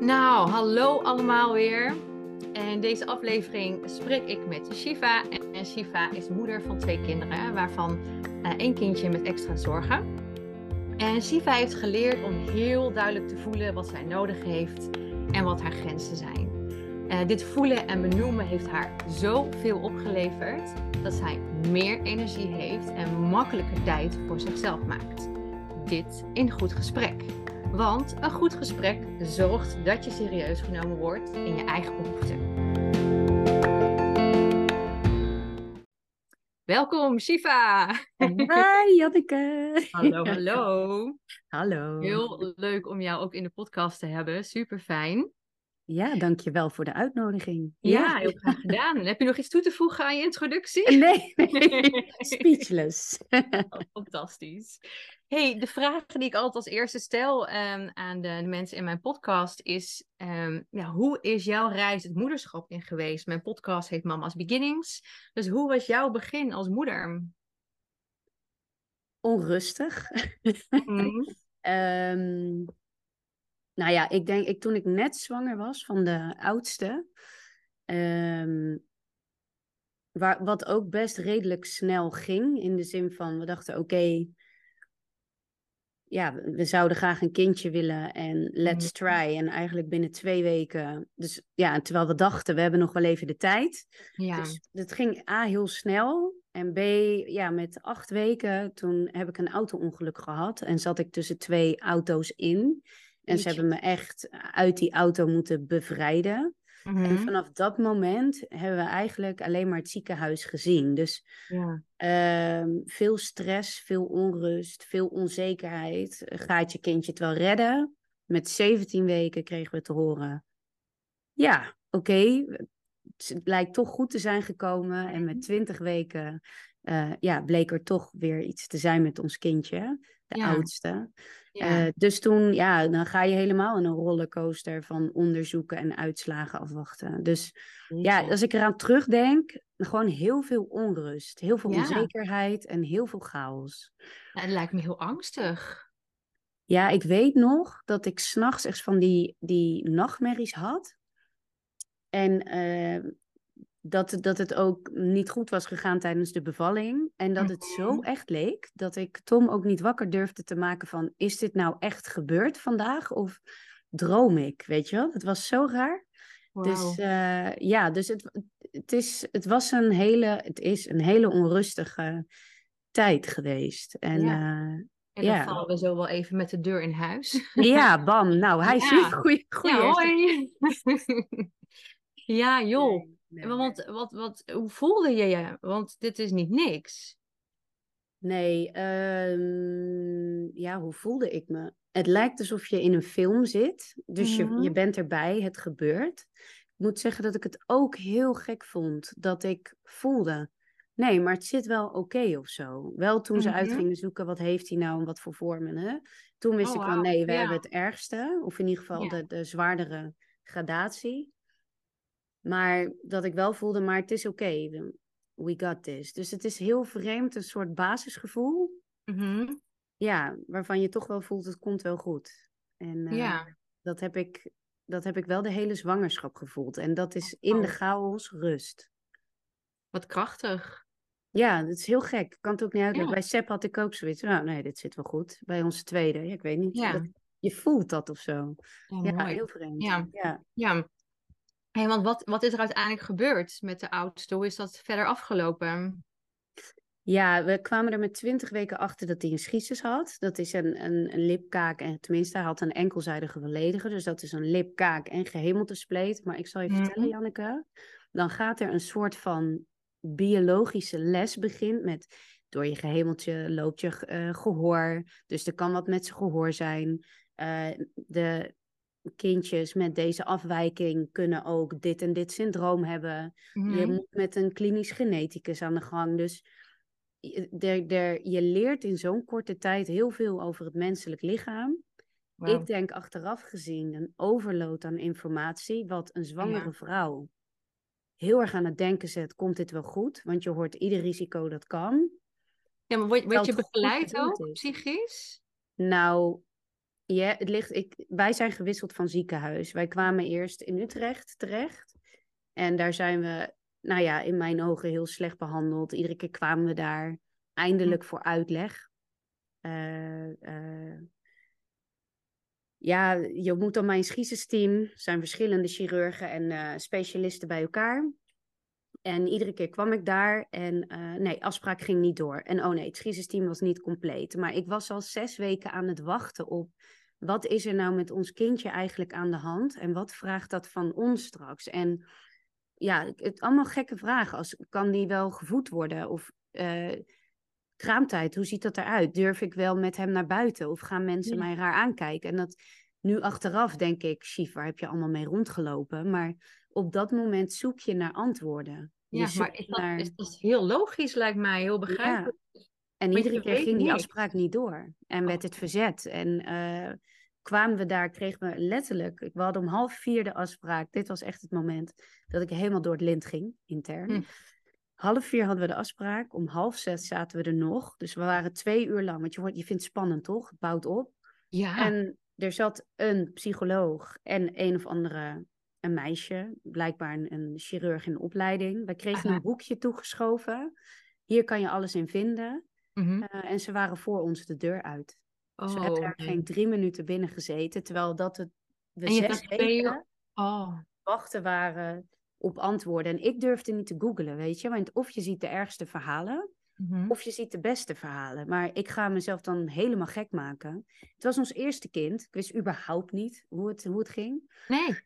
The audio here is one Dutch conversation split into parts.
Nou, hallo allemaal weer. In deze aflevering spreek ik met Shiva. En Shiva is moeder van twee kinderen, waarvan uh, één kindje met extra zorgen. En Shiva heeft geleerd om heel duidelijk te voelen wat zij nodig heeft en wat haar grenzen zijn. Uh, dit voelen en benoemen heeft haar zoveel opgeleverd dat zij meer energie heeft en makkelijker tijd voor zichzelf maakt. Dit in goed gesprek. Want een goed gesprek zorgt dat je serieus genomen wordt in je eigen behoeften. Welkom, Shiva. Hi, Janneke. Hallo, hallo. Hallo. Heel leuk om jou ook in de podcast te hebben. Super fijn. Ja, dankjewel voor de uitnodiging. Ja, heel graag gedaan. Heb je nog iets toe te voegen aan je introductie? Nee, nee. speechless. Oh, fantastisch. Hey, de vraag die ik altijd als eerste stel um, aan de, de, mensen in mijn podcast is: um, ja, hoe is jouw reis het moederschap in geweest? Mijn podcast heet Mama's Beginnings. Dus hoe was jouw begin als moeder? Onrustig. Mm. um, nou ja, ik denk, ik, toen ik net zwanger was van de oudste, waar, wat ook best redelijk snel ging, in de zin van we dachten: oké. Okay, ja, we zouden graag een kindje willen en let's mhm. try. En eigenlijk binnen twee weken. Dus ja, terwijl we dachten, we hebben nog wel even de tijd. Ja. Dus het ging A heel snel. En B, ja, met acht weken, toen heb ik een auto-ongeluk gehad. En zat ik tussen twee auto's in. En ze hebben me echt uit die auto moeten bevrijden. En mhm. vanaf dat moment hebben we eigenlijk alleen maar het ziekenhuis gezien. Dus ja. uh, veel stress, veel onrust, veel onzekerheid. Gaat je kindje het wel redden? Met 17 weken kregen we te horen: ja, oké, okay, het lijkt toch goed te zijn gekomen. En met 20 weken uh, ja, bleek er toch weer iets te zijn met ons kindje, de oudste. Ja. Uh, dus toen, ja, dan ga je helemaal in een rollercoaster van onderzoeken en uitslagen afwachten. Dus ja, als ik eraan terugdenk, gewoon heel veel onrust, heel veel onzekerheid en heel veel chaos. Ja, het lijkt me heel angstig. Ja, ik weet nog dat ik s'nachts echt van die, die nachtmerries had. En uh, dat, dat het ook niet goed was gegaan tijdens de bevalling. En dat het zo mhm. echt leek dat ik Tom ook niet wakker durfde te maken van... is dit nou echt gebeurd vandaag of droom ik? Weet je wel, het was zo raar. Dus uh, ja, dus het, het, is, het was een hele, het is een hele onrustige tijd geweest. En, ja. Uh, en dan ja. vallen we zo wel even met de deur in huis. Ja, bam. Nou, hij is goeie. Ja, hoi. ja, joh. Nee, Want Wat, wat, hoe voelde je je? Want dit is niet niks. Nee, um, ja, hoe voelde ik me? Het lijkt alsof je in een film zit. Dus je, je bent erbij, het gebeurt. Ik moet zeggen dat ik het ook heel gek vond. Dat ik voelde, nee, maar het zit wel oké okay of zo. Wel toen ze uit mhm. zoeken, wat heeft hij nou en wat voor vormen. Hè? Toen wist oh, ik van, nee, we hebben het ergste. Of in ieder geval de, de zwaardere gradatie. Maar dat ik wel voelde, maar het is oké. Okay. We got this. Dus het is heel vreemd, een soort basisgevoel. Mhm. Ja, waarvan je toch wel voelt, het komt wel goed. En uh, ja. dat, heb ik, dat heb ik wel de hele zwangerschap gevoeld. En dat is in de oh. chaos rust. Wat krachtig. Ja, dat is heel gek. Ik kan het ook niet uitleggen. Bij Sepp had ik ook zoiets. Nou, nee, dit zit wel goed. Bij onze tweede, ja, ik weet niet. Ja. je voelt dat of zo. Ja, heel vreemd. Ja. ja. ja. Hey, want wat, wat is er uiteindelijk gebeurd met de oudste? Hoe is dat verder afgelopen? Ja, we kwamen er met twintig weken achter dat hij een schisis had. Dat is een, een, een lipkaak en tenminste hij had een enkelzijdige volledige. Dus dat is een lipkaak en gehemelte Maar ik zal je vertellen, mhm. Janneke. Dan gaat er een soort van biologische les beginnen met... Door je gehemeltje loopt je uh, gehoor. Dus er kan wat met zijn gehoor zijn. Uh, de kindjes met deze afwijking kunnen ook dit en dit syndroom hebben. Je mhm. moet met een klinisch geneticus aan de gang. Dus je, je leert in zo'n korte tijd heel veel over het menselijk lichaam. Ik denk achteraf gezien een overload aan informatie, wat een zwangere vrouw heel erg aan het denken zet, komt dit wel goed? Want je hoort ieder risico dat kan. Ja, maar word, word je begeleid ook, psychisch? Nou, Ja, het ligt, ik, wij zijn gewisseld van ziekenhuis. Wij kwamen eerst in Utrecht terecht. En daar zijn we, nou ja, in mijn ogen heel slecht behandeld. Iedere keer kwamen we daar eindelijk voor uitleg. Uh, uh, ja, je moet dan mijn schiesensteam. Er zijn verschillende chirurgen en uh, specialisten bij elkaar. En iedere keer kwam ik daar en nee, afspraak ging niet door. En oh nee, het schiesensteam was niet compleet. Maar ik was al zes weken aan het wachten op wat is er nou met ons kindje eigenlijk aan de hand en wat vraagt dat van ons straks? En ja, het, allemaal gekke vragen. Als, kan die wel gevoed worden? Of uh, kraamtijd, hoe ziet dat eruit? Durf ik wel met hem naar buiten? Of gaan mensen ja. mij raar aankijken? En dat nu achteraf denk ik, Shiv, waar heb je allemaal mee rondgelopen? Maar op dat moment zoek je naar antwoorden. Ja, maar is dat, naar... is dat heel logisch, lijkt mij, heel begrijpelijk. Ja. En iedere keer ging die afspraak niet door. En werd het verzet. En uh, kwamen we daar, kregen we letterlijk... We hadden om half vier de afspraak. Dit was echt het moment dat ik helemaal door het lint ging, intern. Hm. Half vier hadden we de afspraak. Om half zes zaten we er nog. Dus we waren twee uur lang. Want je, wordt, je vindt het spannend, toch? Het bouwt op. Ja. En er zat een psycholoog en een of andere een meisje, blijkbaar een, een chirurg in opleiding. We kregen Aha. een boekje toegeschoven. Hier kan je alles in vinden. Mm -hmm. uh, en ze waren voor ons de deur uit. Oh, dus we hebben daar geen drie minuten binnen gezeten. Terwijl dat het, we en zes weken oh. wachten waren op antwoorden. En ik durfde niet te googlen, weet je. Want of je ziet de ergste verhalen, mm -hmm. of je ziet de beste verhalen. Maar ik ga mezelf dan helemaal gek maken. Het was ons eerste kind. Ik wist überhaupt niet hoe het, hoe het ging. Nee.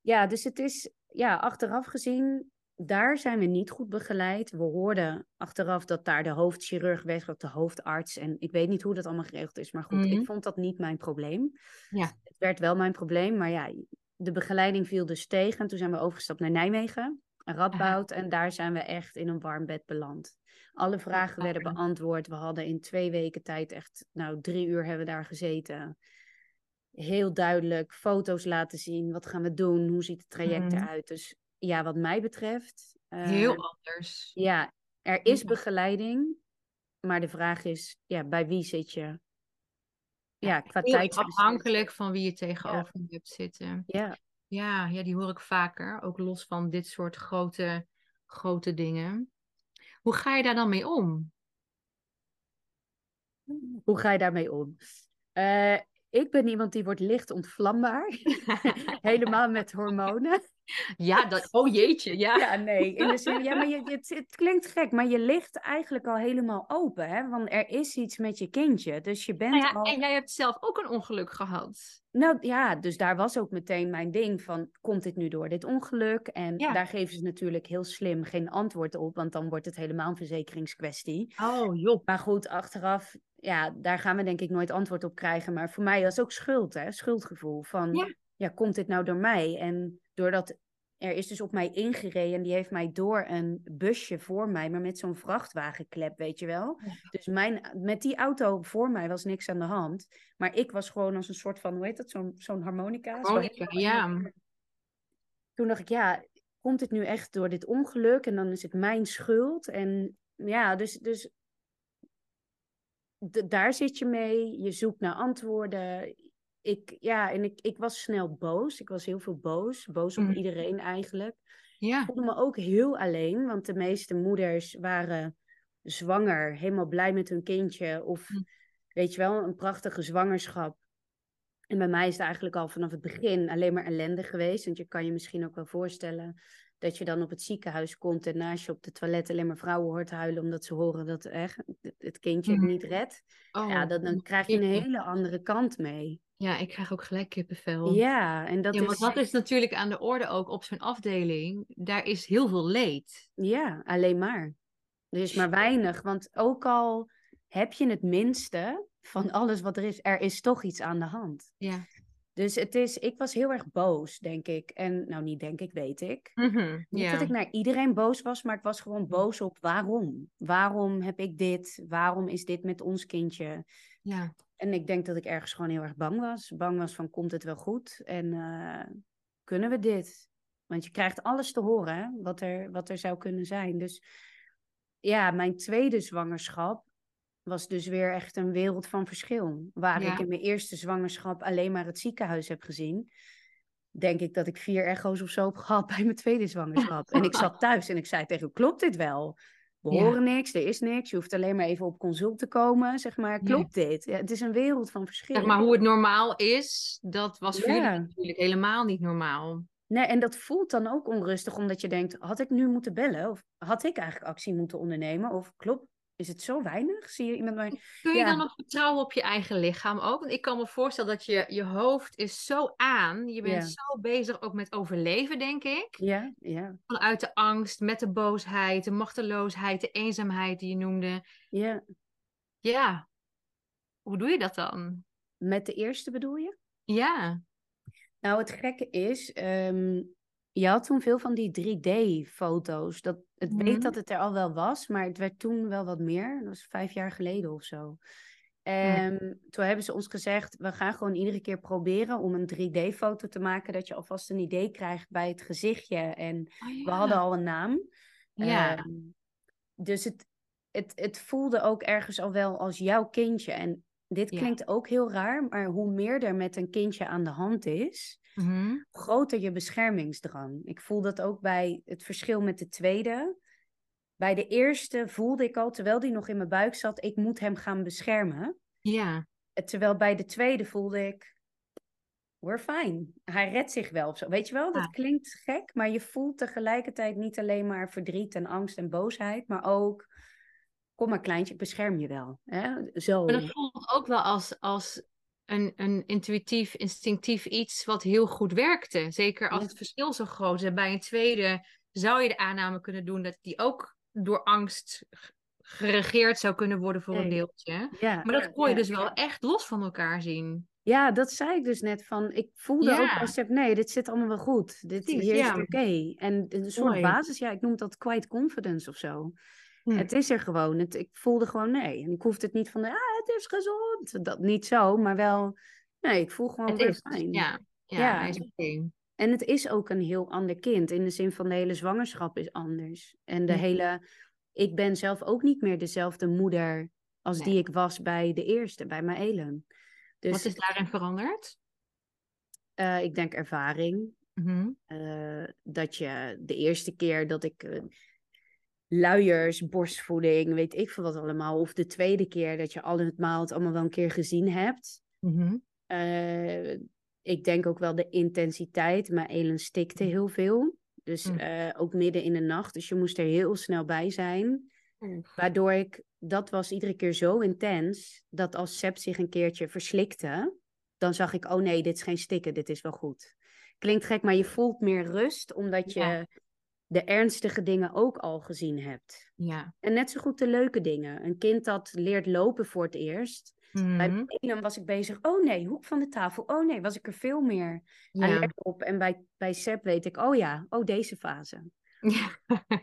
Ja, dus het is, ja, achteraf gezien, daar zijn we niet goed begeleid. We hoorden achteraf dat daar de hoofdchirurg werd, of de hoofdarts. En ik weet niet hoe dat allemaal geregeld is. Maar goed, Mhm. mm -hmm. ik vond dat niet mijn probleem. Ja. Het werd wel mijn probleem, maar ja, de begeleiding viel dus tegen. En toen zijn we overgestapt naar Nijmegen, Radboud. Aha. En daar zijn we echt in een warm bed beland. Alle vragen oh, werden beantwoord. We hadden in twee weken tijd echt, nou, drie uur hebben we daar gezeten heel duidelijk foto's laten zien. Wat gaan we doen? Hoe ziet het traject Mhm. eruit? Dus ja, wat mij betreft. Uh, Heel anders. Ja, er is begeleiding. Maar de vraag is, ja, bij wie zit je? Ja, qua tijd. Afhankelijk van wie je tegenover ja. hebt zitten. Ja. ja. Ja, die hoor ik vaker. Ook los van dit soort grote, grote dingen. Hoe ga je daar dan mee om? Hoe ga je daarmee om? Uh, ik ben iemand die wordt licht ontvlambaar. Helemaal met hormonen. Ja, dat, oh jeetje, ja. Ja, nee. In de zin, ja, maar je, het, het, klinkt gek, maar je ligt eigenlijk al helemaal open. Hè? Want er is iets met je kindje. Dus je bent nou ja, al... En jij hebt zelf ook een ongeluk gehad. Nou ja, dus daar was ook meteen mijn ding van, komt dit nu door dit ongeluk? En ja. daar geven ze natuurlijk heel slim geen antwoord op, want dan wordt het helemaal een verzekeringskwestie. Oh joh. Maar goed, achteraf ja, daar gaan we denk ik nooit antwoord op krijgen. Maar voor mij was ook schuld, hè? Schuldgevoel. Van, ja. ja. komt dit nou door mij? En doordat er is dus op mij ingereden en die heeft mij door een busje voor mij, maar met zo'n vrachtwagenklep, weet je wel. Ja. Dus mijn, met die auto voor mij was niks aan de hand. Maar ik was gewoon als een soort van, hoe heet dat, zo'n zo'n harmonica? Harmonica, ja. Toen dacht ik, ja, komt dit nu echt door dit ongeluk? En dan is het mijn schuld. En ja, dus, dus daar zit je mee. Je zoekt naar antwoorden. Ik, ja, en ik, ik was snel boos. Ik was heel veel boos. Boos op mm. iedereen eigenlijk. Ja. Ik voelde me ook heel alleen, want de meeste moeders waren zwanger, helemaal blij met hun kindje. Of mm. weet je wel, een prachtige zwangerschap. En bij mij is het eigenlijk al vanaf het begin alleen maar ellende geweest. Want je kan je misschien ook wel voorstellen dat je dan op het ziekenhuis komt en naast je op de toilet alleen maar vrouwen hoort huilen omdat ze horen dat echt het kindje het niet redt. Oh, ja, dan, dan krijg je een hele andere kant mee. Ja, ik krijg ook gelijk kippenvel. Ja, en dat ja, is... want dat is natuurlijk aan de orde ook op zo'n afdeling. Daar is heel veel leed. Ja, alleen maar. Er is maar weinig, want ook al heb je het minste van alles wat er is, er is toch iets aan de hand. Ja. Dus het is, ik was heel erg boos, denk ik. En nou, niet denk ik, weet ik. Mm -hmm, niet dat ik naar iedereen boos was, maar ik was gewoon boos op waarom. Waarom heb ik dit? Waarom is dit met ons kindje? Ja. En ik denk dat ik ergens gewoon heel erg bang was. Bang was van, komt het wel goed? En uh, kunnen we dit? Want je krijgt alles te horen, hè? Wat, er, wat er zou kunnen zijn. Dus ja, mijn tweede zwangerschap was dus weer echt een wereld van verschil. Waar Ja. ik in mijn eerste zwangerschap alleen maar het ziekenhuis heb gezien, denk ik dat ik vier echo's of zo heb gehad bij mijn tweede zwangerschap. en ik zat thuis en ik zei tegen klopt dit wel? We Ja. horen niks, er is niks, je hoeft alleen maar even op consult te komen, zeg maar, Ja. klopt dit? Ja, het is een wereld van verschil. Zeg maar hoe het normaal is, dat was voor jullie natuurlijk helemaal niet normaal. Nee, en dat voelt dan ook onrustig, omdat je denkt, had ik nu moeten bellen? Of had ik eigenlijk actie moeten ondernemen? Of klopt, is het zo weinig? Zie je iemand mij... Kun je Ja. dan nog vertrouwen op je eigen lichaam ook? Want ik kan me voorstellen dat je, je hoofd is zo aan. Je bent Ja. zo bezig ook met overleven, denk ik. Ja, ja, Vanuit de angst, met de boosheid, de machteloosheid, de eenzaamheid die je noemde. ja. Ja, hoe doe je dat dan? Met de eerste bedoel je? Ja, Nou, het gekke is, ehm, je had toen veel van die 3D-foto's. Dat, het Mhm. weet dat het er al wel was, maar het werd toen wel wat meer. Dat was vijf jaar geleden of zo. En toen hebben ze ons gezegd, we gaan gewoon iedere keer proberen om een 3D-foto te maken, dat je alvast een idee krijgt bij het gezichtje. En Oh, we hadden al een naam. Ja. Ehm, dus het, het, het voelde ook ergens al wel als jouw kindje. En dit Ja. klinkt ook heel raar, maar hoe meer er met een kindje aan de hand is, Mhm. groter je beschermingsdrang. Ik voel dat ook bij het verschil met de tweede. Bij de eerste voelde ik al, terwijl die nog in mijn buik zat, ik moet hem gaan beschermen. Ja, Terwijl bij de tweede voelde ik, we're fine. Hij redt zich wel of zo. Weet je wel, dat Ja. klinkt gek, maar je voelt tegelijkertijd niet alleen maar verdriet en angst en boosheid, maar ook, kom maar kleintje, ik bescherm je wel. Hè? Zo. maar dat voelt ook wel als, als een, een intuïtief, instinctief iets wat heel goed werkte. Zeker als het verschil zo groot is. Bij een tweede zou je de aanname kunnen doen dat die ook door angst geregeerd zou kunnen worden voor een deeltje. Ja, Maar dat kon je ja. dus wel echt los van elkaar zien. Ja, dat zei ik dus net van. Ik voelde ook als ik, nee, dit zit allemaal wel goed. Dit, hier is oké. En een soort Mooi. basis, ja, ik noem dat quiet confidence of zo. Hm. Het is er gewoon. Het, ik voelde gewoon nee. En ik hoefde het niet van, ja, het is gezond. Dat niet zo, maar wel, nee, ik voel gewoon Het weer is, fijn. ja, ja, Ja. is. En het is ook een heel ander kind. In de zin van de hele zwangerschap is anders. En de Ja. hele, ik ben zelf ook niet meer dezelfde moeder als Nee. die ik was bij de eerste, bij Maëlen. Dus Wat is daarin veranderd? eh, ik denk ervaring. Mhm. Eh, dat je de eerste keer dat ik eh, luiers, borstvoeding, weet ik veel wat allemaal. Of de tweede keer dat je allemaal het allemaal wel een keer gezien hebt. Mhm. Eh, ik denk ook wel de intensiteit. Maar Elen stikte heel veel. Dus Mm. eh, ook midden in de nacht. Dus je moest er heel snel bij zijn. Waardoor ik, dat was iedere keer zo intens. Dat als Seb zich een keertje verslikte. Dan zag ik, oh nee, dit is geen stikken, dit is wel goed. Klinkt gek, maar je voelt meer rust. Omdat je Ja. De ernstige dingen ook al gezien hebt. Ja. En net zo goed de leuke dingen. Een kind dat leert lopen voor het eerst. Bij Mhm. Belen was ik bezig, oh nee, hoek van de tafel. Oh nee, was ik er veel meer Ja. alert op. En bij, bij Seb weet ik, oh ja, oh deze fase.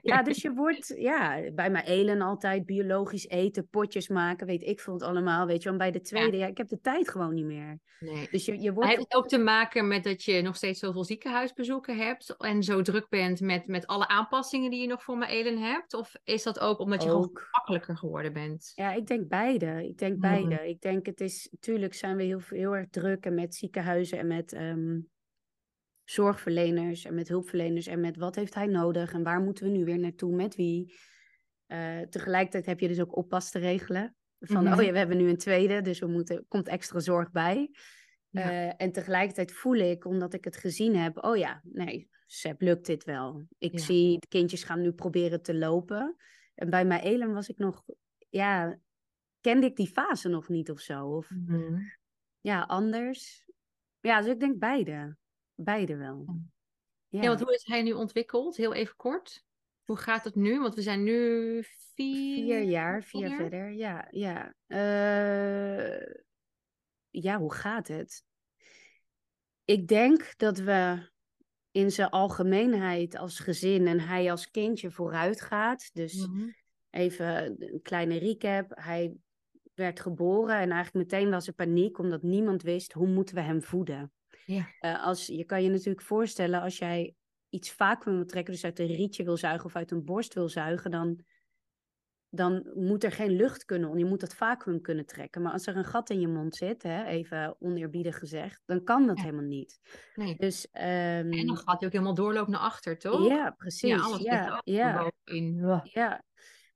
Ja, dus je wordt, ja, bij mijn Elen altijd biologisch eten, potjes maken, weet ik veel het allemaal. Weet je, want bij de tweede, ja. ik heb de tijd gewoon niet meer. Nee. Dus je, je Maar wordt... heeft het ook te maken met dat je nog steeds zoveel ziekenhuisbezoeken hebt en zo druk bent met, met alle aanpassingen die je nog voor Elen hebt? Of is dat ook omdat je gewoon Ook. makkelijker geworden bent? Ja, ik denk beide. Ik denk Mhm. beide. Ik denk het is, tuurlijk zijn we heel, heel erg druk en met ziekenhuizen en met ehm, zorgverleners en met hulpverleners en met wat heeft hij nodig en waar moeten we nu weer naartoe, met wie. Eh, tegelijkertijd heb je dus ook oppas te regelen. Van, Mhm. oh ja, we hebben nu een tweede, dus er moeten, komt extra zorg bij. Ja. Eh, en tegelijkertijd voel ik, omdat ik het gezien heb, oh ja, nee, Seb, lukt dit wel. Ik Ja. zie, de kindjes gaan nu proberen te lopen. En bij mijn Elen was ik nog, ja, kende ik die fase nog niet of zo. Of Mhm. ja, anders. Ja, dus ik denk beide. Beide wel. Ja, Ja, want hoe is hij nu ontwikkeld? Heel even kort. Hoe gaat het nu? Want we zijn nu vier, vier jaar, vier jaar? verder. Ja, ja. Eh, ja, hoe gaat het? Ik denk dat we in zijn algemeenheid als gezin en hij als kindje vooruit gaat. Dus Mhm. even een kleine recap. Hij werd geboren en eigenlijk meteen was er paniek omdat niemand wist hoe moeten we hem voeden. Ja. Eh, als, je kan je natuurlijk voorstellen als jij iets vacuüm wil trekken, dus uit een rietje wil zuigen of uit een borst wil zuigen, dan dan moet er geen lucht kunnen. Je moet dat vacuüm kunnen trekken. Maar als er een gat in je mond zit, hè, even oneerbiedig gezegd, dan kan dat helemaal niet. Nee. Dus, En dan ehm, gaat hij ook helemaal doorlopen naar achter, toch? ja, precies. Ja, alles ja, ja. Ja,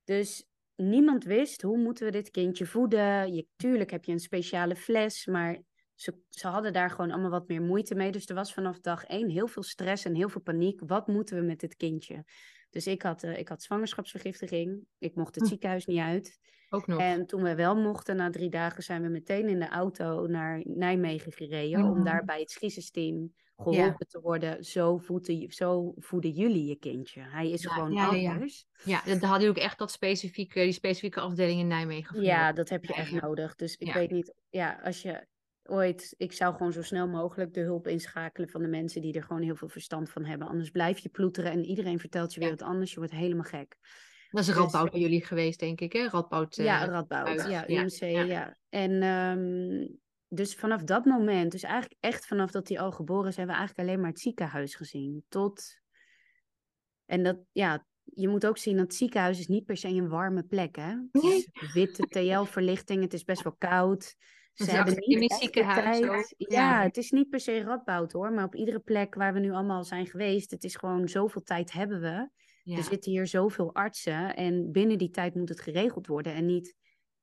dus niemand wist hoe moeten we dit kindje voeden. Je, tuurlijk heb je een speciale fles, maar ze, ze hadden daar gewoon allemaal wat meer moeite mee. Dus er was vanaf dag één heel veel stress en heel veel paniek. Wat moeten we met dit kindje? Dus ik had, eh, ik had zwangerschapsvergiftiging. Ik mocht het Hm. ziekenhuis niet uit. Ook nog. En toen we wel mochten, na drie dagen, zijn we meteen in de auto naar Nijmegen gereden. Om Mhm. daar bij het schiesysteem geholpen te worden. Zo voeden, zo voeden jullie je kindje. Hij is Ja, gewoon ja, ja, ja. anders. Ja, dan had hij ook echt dat specifieke, die specifieke afdeling in Nijmegen. voor Ja, dat heb je Ja, echt ja. nodig. Dus ik Ja. weet niet, ja, als je ooit, ik zou gewoon zo snel mogelijk de hulp inschakelen van de mensen die er gewoon heel veel verstand van hebben. Anders blijf je ploeteren en iedereen vertelt je weer Ja. wat anders. Je wordt helemaal gek. Dat is een Dus- Radboud bij jullie geweest, denk ik, hè? Radboud. ja, eh, Radboud, ja, UMC, ja. ja. En ehm, dus vanaf dat moment, dus eigenlijk echt vanaf dat hij al geboren is, hebben we eigenlijk alleen maar het ziekenhuis gezien. Tot, en dat, ja, je moet ook zien dat het ziekenhuis is niet per se een warme plek, hè. Het is witte TL-verlichting, het is best wel koud. Ze hebben niet ziekenhuis tijd. Ja, Ja. het is niet per se Radboud hoor, maar op iedere plek waar we nu allemaal zijn geweest, het is gewoon zoveel tijd hebben we. Ja. Er zitten hier zoveel artsen en binnen die tijd moet het geregeld worden en niet,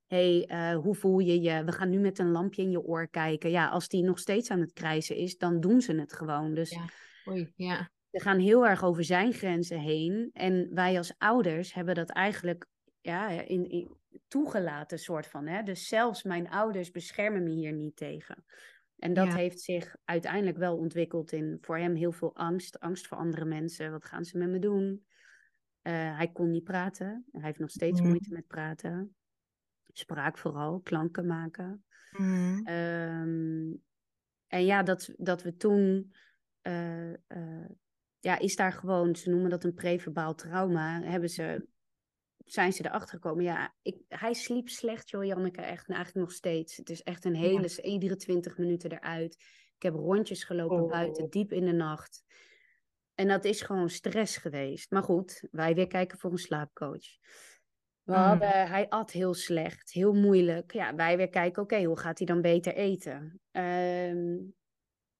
hé, hey, eh, hoe voel je je? We gaan nu met een lampje in je oor kijken. Ja, als die nog steeds aan het krijsen is, dan doen ze het gewoon. Dus Ja. Oei, ja. we gaan heel erg over zijn grenzen heen. En wij als ouders hebben dat eigenlijk ja, in, in- toegelaten, soort van. Hè? Dus zelfs mijn ouders beschermen me hier niet tegen. En dat Ja. heeft zich uiteindelijk wel ontwikkeld in voor hem heel veel angst. Angst voor andere mensen. Wat gaan ze met me doen? Eh, hij kon niet praten. Hij heeft nog steeds Mhm. moeite met praten. Spraak vooral, klanken maken. Mhm. Ehm, en ja, dat, dat we toen, eh, eh, ja, is daar gewoon, ze noemen dat een preverbaal trauma, hebben ze, zijn ze erachter gekomen. Ja, ik, hij sliep slecht, joh, Janneke, echt, en eigenlijk nog steeds. Het is echt een hele, iedere twintig minuten eruit. Ik heb rondjes gelopen Oh. buiten, diep in de nacht. En dat is gewoon stress geweest. Maar goed, wij weer kijken voor een slaapcoach. We Mm. hij at heel slecht, heel moeilijk. Ja, wij weer kijken, oké, hoe gaat hij dan beter eten? Ehm,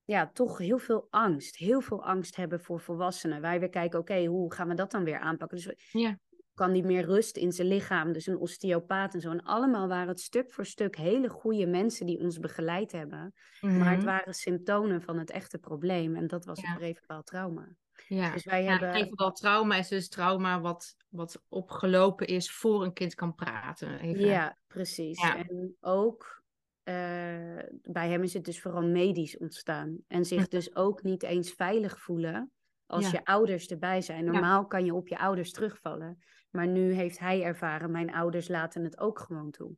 ja, toch heel veel angst. Heel veel angst hebben voor volwassenen. Wij weer kijken, oké, hoe gaan we dat dan weer aanpakken? Dus Ja. Kan die meer rust in zijn lichaam? Dus een osteopaat en zo. En allemaal waren het stuk voor stuk hele goede mensen die ons begeleid hebben. Maar het Mhm. waren symptomen van het echte probleem. En dat was Ja. het trauma. Ja. Dus wij Ja, hebben... preferaal trauma is dus trauma wat, wat opgelopen is voor een kind kan praten. Even. Ja, precies. Ja. En ook eh, bij hem is het dus vooral medisch ontstaan. En zich Mhm. dus ook niet eens veilig voelen als Ja. je ouders erbij zijn. Ja. Normaal kan je op je ouders terugvallen. Maar nu heeft hij ervaren, mijn ouders laten het ook gewoon toe.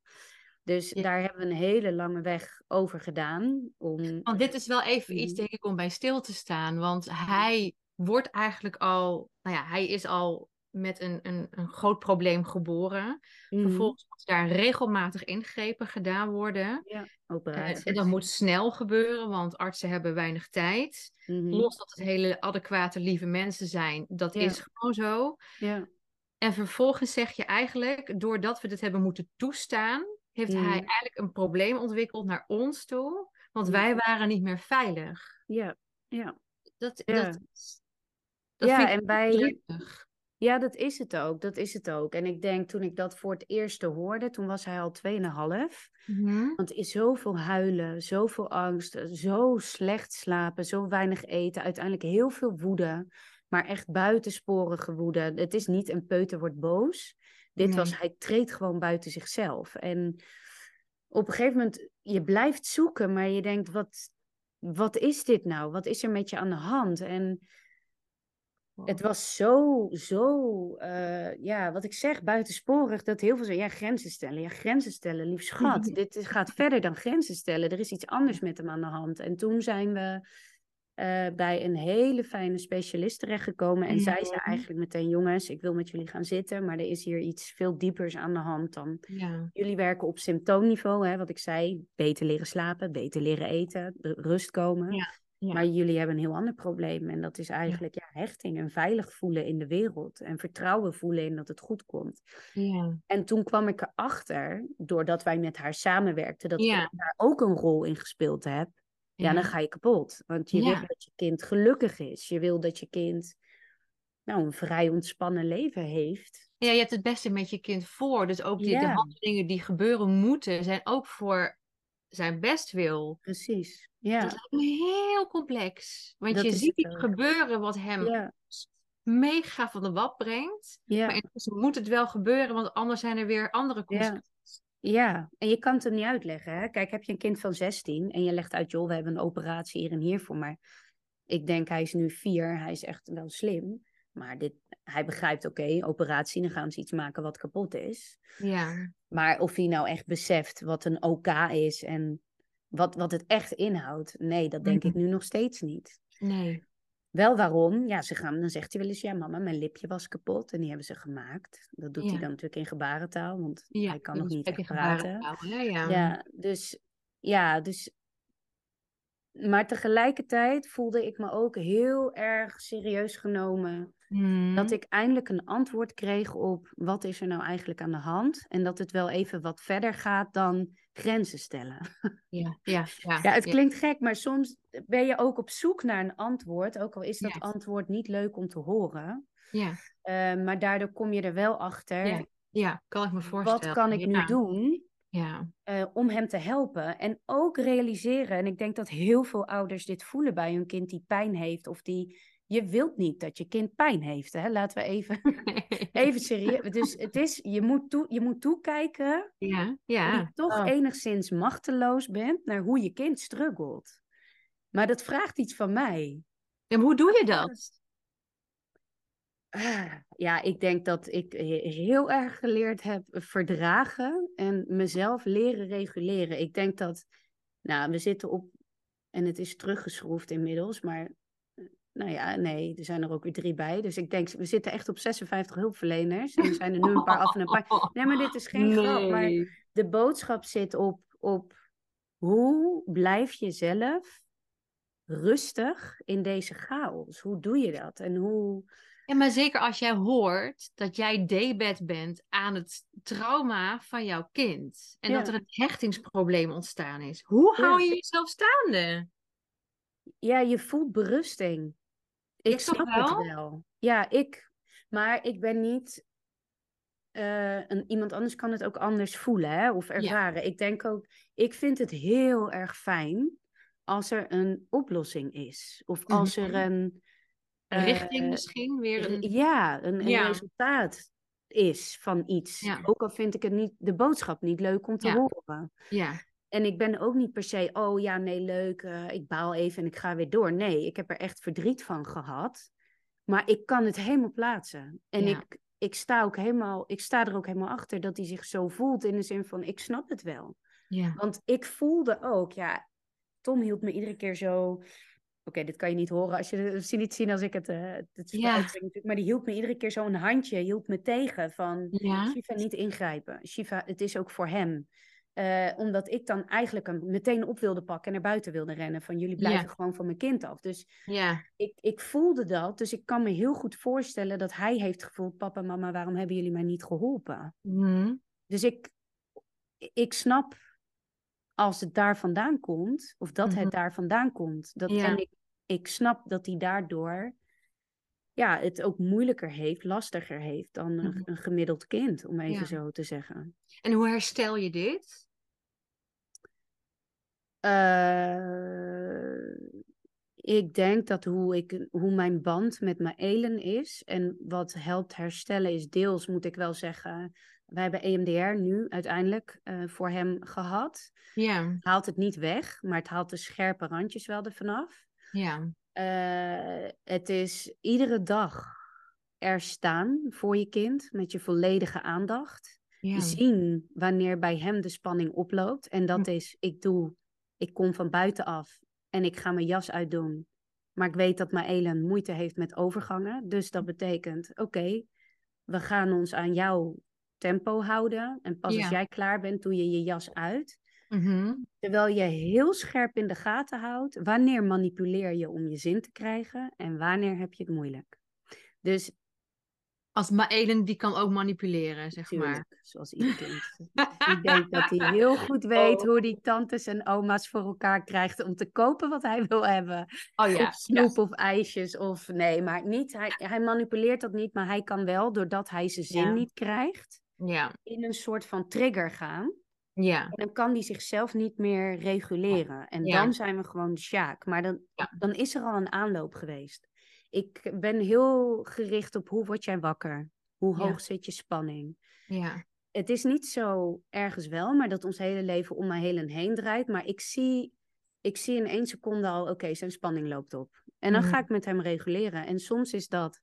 Dus Ja. daar hebben we een hele lange weg over gedaan. Om... Want dit is wel even iets, Mhm. denk ik, om bij stil te staan. Want hij wordt eigenlijk al, nou ja, hij is al met een, een, een groot probleem geboren. Mhm. Vervolgens moeten daar regelmatig ingrepen gedaan worden. Ja, operaties. en dat moet snel gebeuren, want artsen hebben weinig tijd. Mhm. Los dat het hele adequate, lieve mensen zijn, dat Ja. is gewoon zo. Ja. En vervolgens zeg je eigenlijk, doordat we dit hebben moeten toestaan, heeft hij Mhm. eigenlijk een probleem ontwikkeld naar ons toe. Want wij waren niet meer veilig. Ja. Ja. Dat, Ja. dat, dat Ja, vind ik en wij-. Ja, dat is het ook. Dat is het ook. En ik denk toen ik dat voor het eerste hoorde, toen was hij al 2,5. Mhm. Want er is zoveel huilen, zoveel angst, zo slecht slapen, zo weinig eten, uiteindelijk heel veel woede, maar echt buitensporige woede. Het is niet een peuter wordt boos. Dit was, hij treedt gewoon buiten zichzelf. En op een gegeven moment, je blijft zoeken, maar je denkt, wat, wat is dit nou? Wat is er met je aan de hand? En het was zo, zo, eh, ja, wat ik zeg, buitensporig, dat heel veel zeggen, ja, grenzen stellen. Ja, grenzen stellen, lief schat. Dit gaat verder dan grenzen stellen. Er is iets anders met hem aan de hand. En toen zijn we eh, bij een hele fijne specialist terechtgekomen. En zij zei Mhm. eigenlijk meteen, jongens, ik wil met jullie gaan zitten, maar er is hier iets veel diepers aan de hand dan. Ja. Jullie werken op symptoomniveau, hè, wat ik zei, beter leren slapen, beter leren eten, rust komen. Ja. Ja. Maar jullie hebben een heel ander probleem. En dat is eigenlijk ja. hechting en veilig voelen in de wereld. En vertrouwen voelen in dat het goed komt. Ja. En toen kwam ik erachter, doordat wij met haar samenwerkten, dat ik daar ook een rol in gespeeld heb. Ja, dan ga je kapot. Want je Ja. wil dat je kind gelukkig is. Je wil dat je kind nou, een vrij ontspannen leven heeft. Ja, je hebt het beste met je kind voor. Dus ook die, de handelingen die gebeuren moeten, zijn ook voor zijn bestwil. Precies. Ja, Dat lijkt me heel complex. Want Dat je is ziet het gebeuren wat hem ja, mega van de wap brengt. ja. Maar intussen moet het wel gebeuren, want anders zijn er weer andere consequenties. Ja, en je kan het hem niet uitleggen. Hè? Kijk, heb je een kind van 16 en je legt uit, joh, we hebben een operatie hier en hier voor. Maar ik denk, hij is nu vier, hij is echt wel slim. Maar dit, hij begrijpt, oké, operatie, dan gaan ze iets maken wat kapot is. Ja. Maar of hij nou echt beseft wat een OK is en wat, wat het echt inhoudt, nee, dat denk ik nu nog steeds niet. Nee. Wel waarom? Ja, ze gaan, dan zegt hij wel eens, ja mama, mijn lipje was kapot en die hebben ze gemaakt. Dat doet Ja. hij dan natuurlijk in gebarentaal, want Ja, hij kan nog niet echt praten. gebarentaal, hè? Ja. Ja, dus ja, dus. Maar tegelijkertijd voelde ik me ook heel erg serieus genomen. Dat ik eindelijk een antwoord kreeg op wat is er nou eigenlijk aan de hand. En dat het wel even wat verder gaat dan grenzen stellen. Ja, ja, ja. Ja, het klinkt gek, maar soms ben je ook op zoek naar een antwoord. Ook al is dat antwoord niet leuk om te horen. Ja, Eh, maar daardoor kom je er wel achter. Ja, ja, kan ik me voorstellen. wat kan ik nu doen? Ja, eh, om hem te helpen. En ook realiseren, en ik denk dat heel veel ouders dit voelen bij hun kind die pijn heeft. Of die, je wilt niet dat je kind pijn heeft. Hè? Laten we even, even serieus. Dus het is, je moet, toe, je moet toekijken ja, ja. je toch Oh. enigszins machteloos bent naar hoe je kind struggelt. Maar dat vraagt iets van mij. Maar hoe doe je dat? Ah, Ja, ik denk dat ik he- heel erg geleerd heb verdragen en mezelf leren reguleren. Ik denk dat, nou, we zitten op, en het is teruggeschroefd inmiddels, maar nou ja, nee, er zijn er ook weer drie bij. Dus ik denk, we zitten echt op 56 hulpverleners en er zijn er nu een paar af en een paar. Nee, maar dit is geen grap, maar de boodschap zit op, op hoe blijf je zelf rustig in deze chaos? Hoe doe je dat? En hoe... Ja, maar zeker als jij hoort dat jij debet bent aan het trauma van jouw kind. En Ja. dat er een hechtingsprobleem ontstaan is. Hoe hou je jezelf staande? Ja, je voelt berusting. Ik snap wel? het wel. Ja, ik. Maar ik ben niet. eh, een, iemand anders kan het ook anders voelen hè, of ervaren. Ik denk ook. Ik vind het heel erg fijn als er een oplossing is. Of als er een. Richting eh, misschien weer een... Ja, een, een Ja. resultaat is van iets. Ja. Ook al vind ik het niet, de boodschap niet leuk om te Ja. horen. Ja, En ik ben ook niet per se, oh ja, nee, leuk, eh, ik baal even en ik ga weer door. Nee, ik heb er echt verdriet van gehad. Maar ik kan het helemaal plaatsen. En Ja. ik, ik, sta ook helemaal, ik sta er ook helemaal achter dat hij zich zo voelt. In de zin van, ik snap het wel. ja. Want ik voelde ook, ja, Tom hield me iedere keer zo. Oké, dit kan je niet horen als je je niet zien als ik het, eh het Ja. Maar die hield me iedere keer zo een handje, hield me tegen van Ja, Shiva niet ingrijpen. Shiva, het is ook voor hem. Eh, omdat ik dan eigenlijk hem meteen op wilde pakken en naar buiten wilde rennen. Van jullie blijven gewoon van mijn kind af. Dus ik, ik voelde dat. Dus ik kan me heel goed voorstellen dat hij heeft gevoeld: papa, mama, waarom hebben jullie mij niet geholpen? Mhm. Dus ik, ik snap als het daar vandaan komt, of dat Mhm. het daar vandaan komt. Dat. En ik, ik snap dat hij daardoor ja, het ook moeilijker heeft, lastiger heeft dan een, Mhm. een gemiddeld kind, om even Ja. zo te zeggen. En hoe herstel je dit? Eh, ik denk dat hoe, ik, hoe mijn band met mijn Elen is en wat helpt herstellen is deels, moet ik wel zeggen, wij hebben EMDR nu uiteindelijk eh, voor hem gehad. Ja, haalt het niet weg, maar het haalt de scherpe randjes wel ervan af. ja, Eh, het is iedere dag er staan voor je kind met je volledige aandacht ja. zien wanneer bij hem de spanning oploopt. En dat is, ik doe, ik kom van buitenaf en ik ga mijn jas uitdoen. Maar ik weet dat mijn Elen moeite heeft met overgangen. Dus dat betekent, oké, we gaan ons aan jouw tempo houden. En pas Ja. als jij klaar bent, doe je je jas uit. Mhm. Terwijl je heel scherp in de gaten houdt wanneer manipuleer je om je zin te krijgen en wanneer heb je het moeilijk. Dus Als Maelen, die kan ook manipuleren, zeg maar. Zoals ieder kind. ik denk dat hij heel goed weet Oh. hoe die tantes en oma's voor elkaar krijgt om te kopen wat hij wil hebben. Oh ja, Of snoep of ijsjes of nee, maar niet. Hij, hij manipuleert dat niet, maar hij kan wel, doordat hij zijn zin Ja. niet krijgt, ja, in een soort van trigger gaan. Ja, En dan kan hij zichzelf niet meer reguleren. En Ja. dan zijn we gewoon sjaak. Maar dan, Ja. dan is er al een aanloop geweest. Ik ben heel gericht op hoe word jij wakker? Hoe Ja. hoog zit je spanning? ja, het is niet zo ergens wel, maar dat ons hele leven om mij heel en heen draait. Maar ik zie, ik zie in één seconde al, oké, zijn spanning loopt op. En dan Mhm. ga ik met hem reguleren. En soms is dat,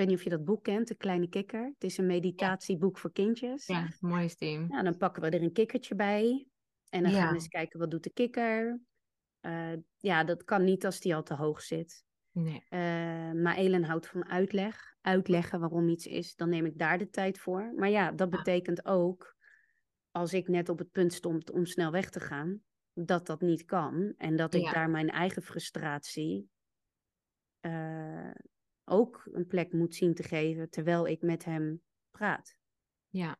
weet niet of je dat boek kent, De Kleine Kikker. Het is een meditatieboek voor kindjes. ja, mooi team. Nou, dan pakken we er een kikkertje bij. En dan gaan Ja. we eens kijken, wat doet de kikker? Eh, ja, dat kan niet als die al te hoog zit. Nee. Eh, maar Elen houdt van uitleg. Uitleggen waarom iets is. Dan neem ik daar de tijd voor. Maar ja, dat Ja. betekent ook, als ik net op het punt stond om snel weg te gaan, dat dat niet kan. En dat ik Ja. daar mijn eigen frustratie eh, ook een plek moet zien te geven terwijl ik met hem praat. Ja,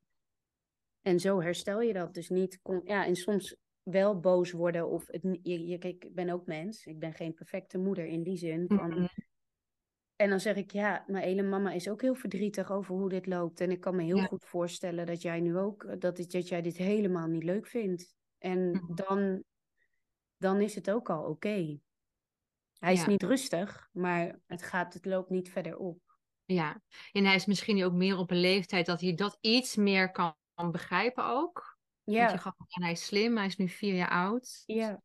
En zo herstel je dat dus niet. Ja, en soms wel boos worden of het, je, je, kijk, ik ben ook mens. Ik ben geen perfecte moeder in die zin van. En dan zeg ik, ja, mijn hele mama is ook heel verdrietig over hoe dit loopt. En ik kan me heel Ja. goed voorstellen dat jij nu ook, eh, dat, het- dat jij dit helemaal niet leuk vindt. En dan, dan is het ook al oké. Hij is Ja. niet rustig, maar het, gaat, het loopt niet verder op. ja. En hij is misschien ook meer op een leeftijd dat hij dat iets meer kan, begrijpen ook. Want je Ja, gaf hij is slim, hij is nu vier jaar oud. ja.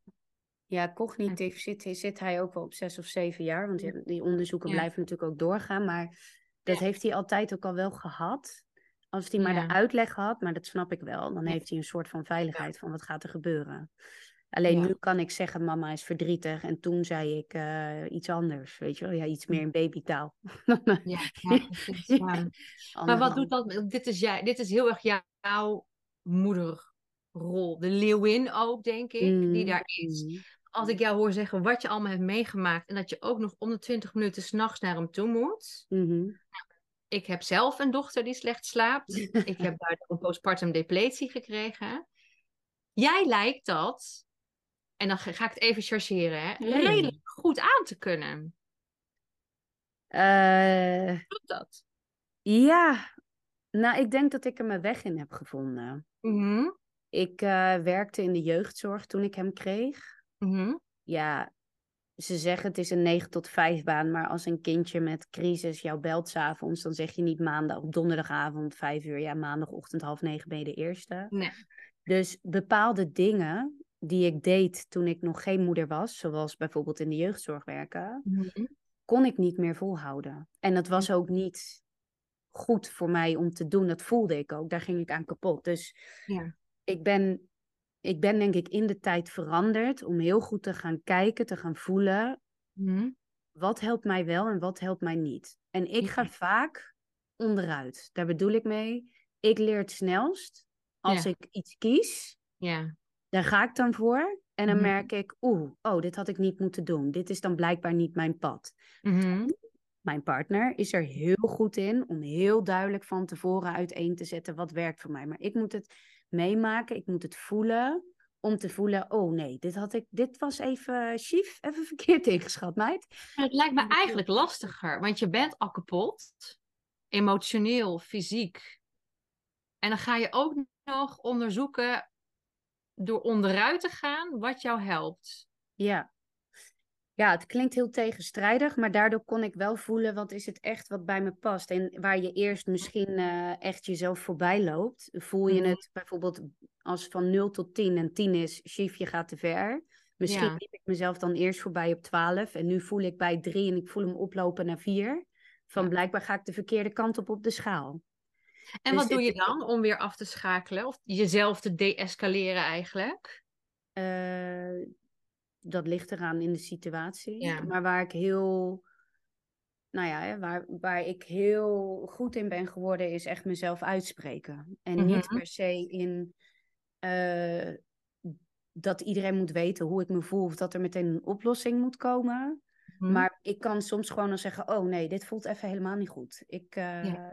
Ja, cognitief zit, zit hij ook wel op zes of zeven jaar. Want Ja. die- onderzoeken Ja. blijven natuurlijk ook doorgaan. Maar dat heeft hij altijd ook al wel gehad. Als hij maar Ja. de uitleg had, maar dat snap ik wel. Dan Ja. heeft hij een soort van veiligheid van wat gaat er gebeuren. Alleen Ja. nu kan ik zeggen, mama is verdrietig. En toen zei ik eh, iets anders, weet je wel. Ja, iets meer in babytaal. Ja, ja, precies, ja. Maar wat doet dat? Dit is, jij, dit is heel erg jouw moederrol. De leeuwin ook, denk ik, die daar is. mm. Als ik jou hoor zeggen wat je allemaal hebt meegemaakt en dat je ook nog om de 20 minuten s'nachts naar hem toe moet. Mhm. Ik heb zelf een dochter die slecht slaapt. Ik heb daardoor een postpartum depletie gekregen. Jij lijkt dat, en dan ga ik het even chargeren, hè, Nee. redelijk goed aan te kunnen. Klopt dat? ja, nou, ik denk dat ik er mijn weg in heb gevonden. Mhm, Ik eh, werkte in de jeugdzorg toen ik hem kreeg. mhm. Ja, ze zeggen het is een 9 tot 5 baan, maar als een kindje met crisis jou belt s'avonds, dan zeg je niet maandag op donderdagavond 5 uur. Ja, maandagochtend half negen ben je de eerste. Nee. Dus bepaalde dingen die ik deed toen ik nog geen moeder was, zoals bijvoorbeeld in de jeugdzorg werken, Mhm. kon ik niet meer volhouden. En dat was ook niet goed voor mij om te doen. Dat voelde ik ook. Daar ging ik aan kapot. Dus Ja. ik ben, ik ben denk ik in de tijd veranderd om heel goed te gaan kijken, te gaan voelen. Mhm. Wat helpt mij wel en wat helpt mij niet? En ik ga Ja. vaak onderuit. Daar bedoel ik mee. Ik leer het snelst als Ja. ik iets kies. Ja. Daar ga ik dan voor. En dan Mhm. merk ik, oeh, oh, dit had ik niet moeten doen. Dit is dan blijkbaar niet mijn pad. Mhm. Mijn partner is er heel goed in om heel duidelijk van tevoren uiteen te zetten wat werkt voor mij. Maar ik moet het meemaken, ik moet het voelen. Om te voelen, oh nee, dit, had ik, dit was even chief, even verkeerd ingeschat, meid. Het lijkt me eigenlijk lastiger, want je bent al kapot, emotioneel, fysiek. En dan ga je ook nog onderzoeken door onderuit te gaan wat jou helpt. Ja. Ja, het klinkt heel tegenstrijdig, maar daardoor kon ik wel voelen wat is het echt wat bij me past. En waar je eerst misschien eh, echt jezelf voorbij loopt, voel je Mhm. het bijvoorbeeld als van 0 tot 10 en 10 is, chief, je gaat te ver. Misschien Ja. liep ik mezelf dan eerst voorbij op 12 en nu voel ik bij 3 en ik voel hem oplopen naar 4. Van Ja. blijkbaar ga ik de verkeerde kant op op de schaal. En Dus wat doe je dan om weer af te schakelen of jezelf te deescaleren eigenlijk? Eh, dat ligt eraan in de situatie. Ja. Maar waar ik heel, nou ja, waar, waar ik heel goed in ben geworden, is echt mezelf uitspreken. En niet Mhm. per se in, eh, dat iedereen moet weten hoe ik me voel of dat er meteen een oplossing moet komen. Mhm. Maar ik kan soms gewoon dan zeggen, oh nee, dit voelt even helemaal niet goed. Ik, uh,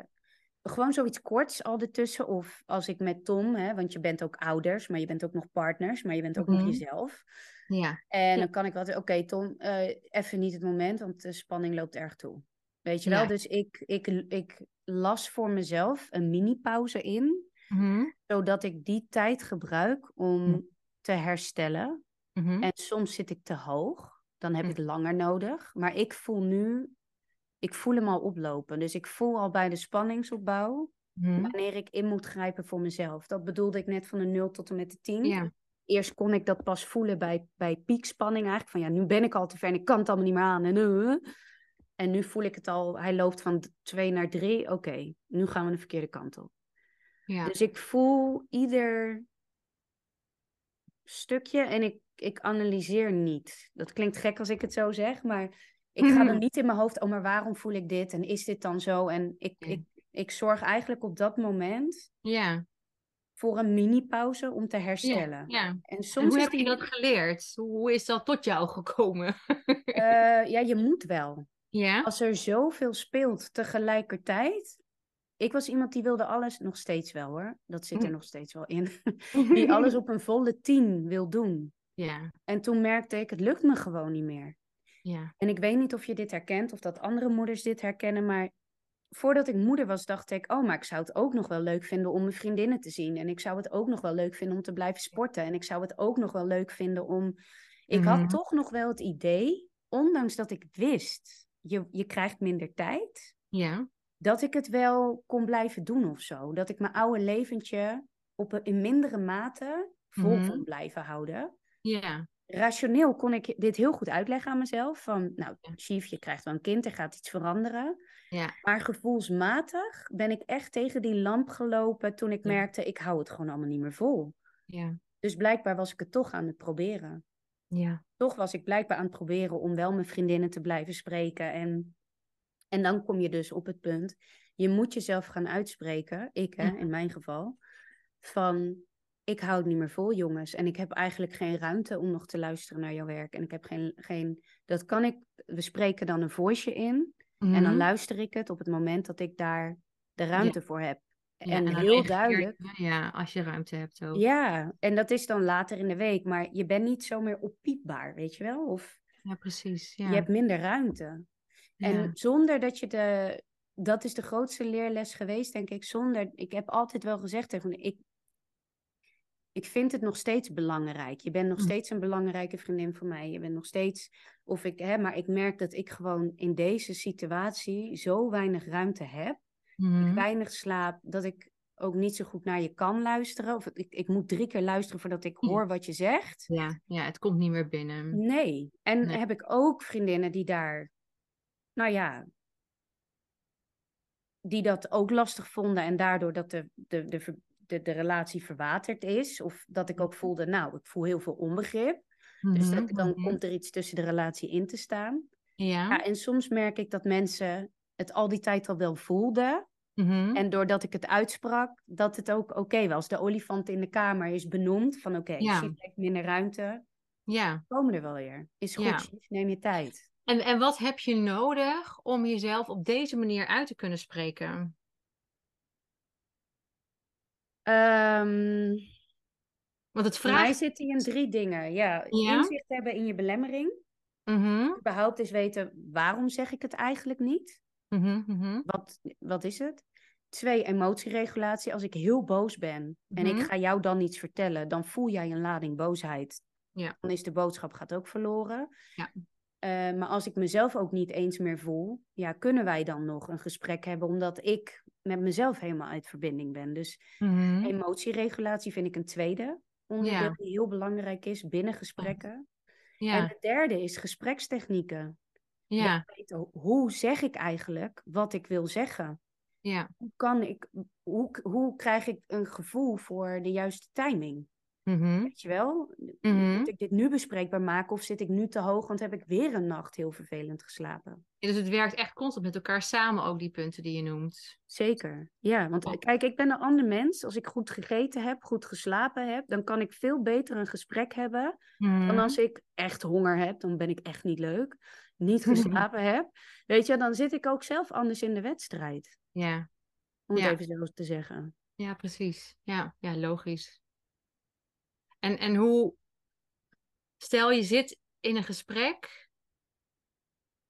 Gewoon zoiets korts al ertussen. Of als ik met Tom, hè, want je bent ook ouders, maar je bent ook nog partners, maar je bent ook nog mhm. jezelf. Ja. En dan kan ik wel oké Tom, uh, even niet het moment, want de spanning loopt erg toe. Weet je wel? Dus ik, ik, ik las voor mezelf een mini-pauze in, mhm. zodat ik die tijd gebruik om te herstellen. Mhm. En soms zit ik te hoog, dan heb ik langer nodig. Maar ik voel nu, ik voel hem al oplopen. Dus ik voel al bij de spanningsopbouw wanneer ik in moet grijpen voor mezelf. Dat bedoelde ik net van de 0 tot en met de 10. Ja. Eerst kon ik dat pas voelen bij, bij piekspanning eigenlijk. Van ja, nu ben ik al te ver en ik kan het allemaal niet meer aan. En, uh, en nu voel ik het al, hij loopt van twee naar drie. Oké, nu gaan we de verkeerde kant op. Ja. Dus ik voel ieder stukje en ik, ik analyseer niet. Dat klinkt gek als ik het zo zeg, maar ik ga er niet in mijn hoofd, oh maar waarom voel ik dit en is dit dan zo? En ik, ik, ik zorg eigenlijk op dat moment ja. voor een mini-pauze om te herstellen. Ja, En soms hoe heb je dat geleerd? Hoe is dat tot jou gekomen? Uh, ja, je moet wel. Ja. Als er zoveel speelt tegelijkertijd. Ik was iemand die wilde alles, nog steeds wel hoor, dat zit er hm. nog steeds wel in, die alles op een volle tien wil doen. Ja. En toen merkte ik, het lukt me gewoon niet meer. Ja. En ik weet niet of je dit herkent of dat andere moeders dit herkennen, maar voordat ik moeder was, dacht ik, oh, maar ik zou het ook nog wel leuk vinden om mijn vriendinnen te zien. En ik zou het ook nog wel leuk vinden om te blijven sporten. En ik zou het ook nog wel leuk vinden om. Ik had mhm. toch nog wel het idee, ondanks dat ik wist je, je krijgt minder tijd. Ja. Dat ik het wel kon blijven doen of zo. Dat ik mijn oude leventje op een, in mindere mate vol mm kon blijven houden. Ja. Rationeel kon ik dit heel goed uitleggen aan mezelf. Van, nou, Chief, je krijgt wel een kind, er gaat iets veranderen. Ja. Maar gevoelsmatig ben ik echt tegen die lamp gelopen toen ik merkte, ik hou het gewoon allemaal niet meer vol. Ja. Dus blijkbaar was ik het toch aan het proberen. Ja. Toch was ik blijkbaar aan het proberen om wel mijn vriendinnen te blijven spreken. En, en dan kom je dus op het punt, je moet jezelf gaan uitspreken, ik hè, in mijn geval, van ik hou het niet meer vol, jongens. En ik heb eigenlijk geen ruimte om nog te luisteren naar jouw werk. En ik heb geen, geen dat kan ik, we spreken dan een voice in. En dan mhm. luister ik het op het moment dat ik daar de ruimte voor heb en, heel duidelijk. Ja, als je ruimte hebt ook. Ja, en dat is dan later in de week. Maar je bent niet zo meer oppiepbaar, weet je wel? Of ja, precies. Ja. Je hebt minder ruimte. En zonder dat je de... Dat is de grootste leerles geweest, denk ik. Zonder... Ik heb altijd wel gezegd tegen ik... Ik vind het nog steeds belangrijk. Je bent nog hm. steeds een belangrijke vriendin voor mij. Je bent nog steeds... Of ik, hè, maar ik merk dat ik gewoon in deze situatie zo weinig ruimte heb mm weinig slaap, dat ik ook niet zo goed naar je kan luisteren. Of ik, ik moet drie keer luisteren voordat ik hoor wat je zegt. Ja, ja het komt niet meer binnen. Nee. En heb ik ook vriendinnen die daar, nou ja, die dat ook lastig vonden en daardoor dat de, de, de, de, de relatie verwaterd is. Of dat ik ook mhm. voelde, nou, ik voel heel veel onbegrip. Dus dat, mhm, dan mhm. komt er iets tussen de relatie in te staan. Ja. ja. En soms merk ik dat mensen het al die tijd al wel voelden. En doordat ik het uitsprak, dat het ook oké was. De olifant in de kamer is benoemd van oké, okay, ja. minder ruimte. Ja. Komen er wel weer. Is goed, neem je tijd. En, en wat heb je nodig om jezelf op deze manier uit te kunnen spreken? Um, Want het vraagt... mij zit in drie dingen. Ja, ja? inzicht hebben in je belemmering. Mm Überhaupt eens weten, waarom zeg ik het eigenlijk niet? Mm wat, wat is het? Twee, emotieregulatie. Als ik heel boos ben en ik mhm. ga jou dan iets vertellen, dan voel jij een lading boosheid. Ja. Dan is de boodschap gaat ook verloren. Ja. Uh, maar als ik mezelf ook niet eens meer voel, ja, kunnen wij dan nog een gesprek hebben, omdat ik met mezelf helemaal uit verbinding ben. Dus mm emotieregulatie vind ik een tweede onderdeel ja. die heel belangrijk is binnen gesprekken. Ja. En het derde is gesprekstechnieken. Ja. Weten, hoe zeg ik eigenlijk wat ik wil zeggen? Ja. Hoe, kan ik, hoe, hoe krijg ik een gevoel voor de juiste timing? Mhm. Weet je wel? Mhm. Moet ik dit nu bespreekbaar maken of zit ik nu te hoog, want heb ik weer een nacht heel vervelend geslapen? Ja, Dus het werkt echt constant met elkaar samen, ook die punten die je noemt. Zeker, ja. Want kijk, ik ben een ander mens. Als ik goed gegeten heb, goed geslapen heb, dan kan ik veel beter een gesprek hebben dan Mhm. als ik echt honger heb. Dan ben ik echt niet leuk. Niet geslapen heb. Weet je, dan zit ik ook zelf anders in de wedstrijd. Ja. Om het Ja. even zo te zeggen. Ja, precies. Ja, ja logisch. En, en hoe, stel je zit in een gesprek,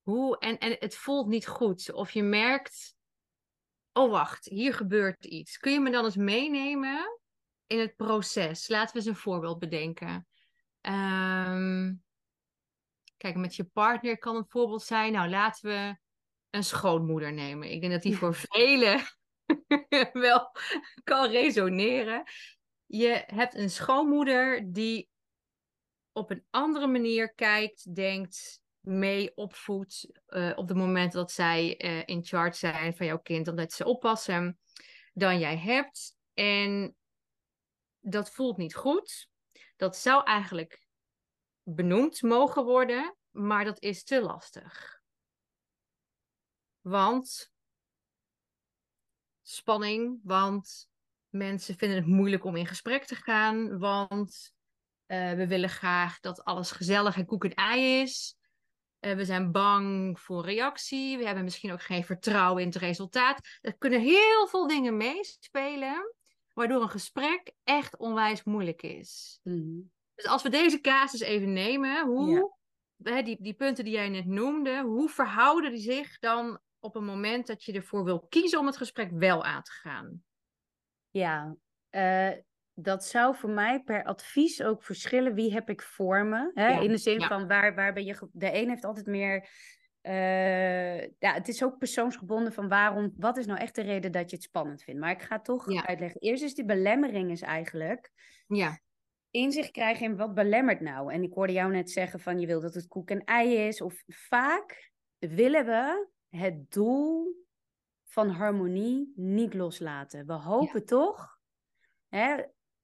hoe, en, en het voelt niet goed, of je merkt, oh wacht, hier gebeurt iets. Kun je me dan eens meenemen in het proces? Laten we eens een voorbeeld bedenken. Ehm, kijk, met je partner kan een voorbeeld zijn, nou laten we een schoonmoeder nemen. Ik denk dat die voor velen wel kan resoneren. Je hebt een schoonmoeder die op een andere manier kijkt, denkt, mee opvoedt eh, op het moment dat zij eh, in charge zijn van jouw kind, dan dat ze oppassen dan jij hebt. En dat voelt niet goed. Dat zou eigenlijk benoemd mogen worden, maar dat is te lastig. Want spanning, want mensen vinden het moeilijk om in gesprek te gaan, want eh, we willen graag dat alles gezellig en koek en ei is. Eh, we zijn bang voor reactie. We hebben misschien ook geen vertrouwen in het resultaat. Er kunnen heel veel dingen meespelen, waardoor een gesprek echt onwijs moeilijk is. Mhm. Dus als we deze casus even nemen, hoe, hè, die, die punten die jij net noemde, hoe verhouden die zich dan op een moment dat je ervoor wil kiezen om het gesprek wel aan te gaan? Ja, eh, dat zou voor mij per advies ook verschillen. Wie heb ik voor me? Hè? Ja, In de zin ja. van waar, waar ben je. De een heeft altijd meer. eh, ja, het is ook persoonsgebonden van waarom. Wat is nou echt de reden dat je het spannend vindt? Maar ik ga toch Ja. uitleggen. Eerst is die belemmering is eigenlijk Ja, inzicht krijgen in wat belemmert nou. En ik hoorde jou net zeggen van je wil dat het koek en ei is. Of vaak willen we het doel van harmonie niet loslaten. We hopen toch, hè,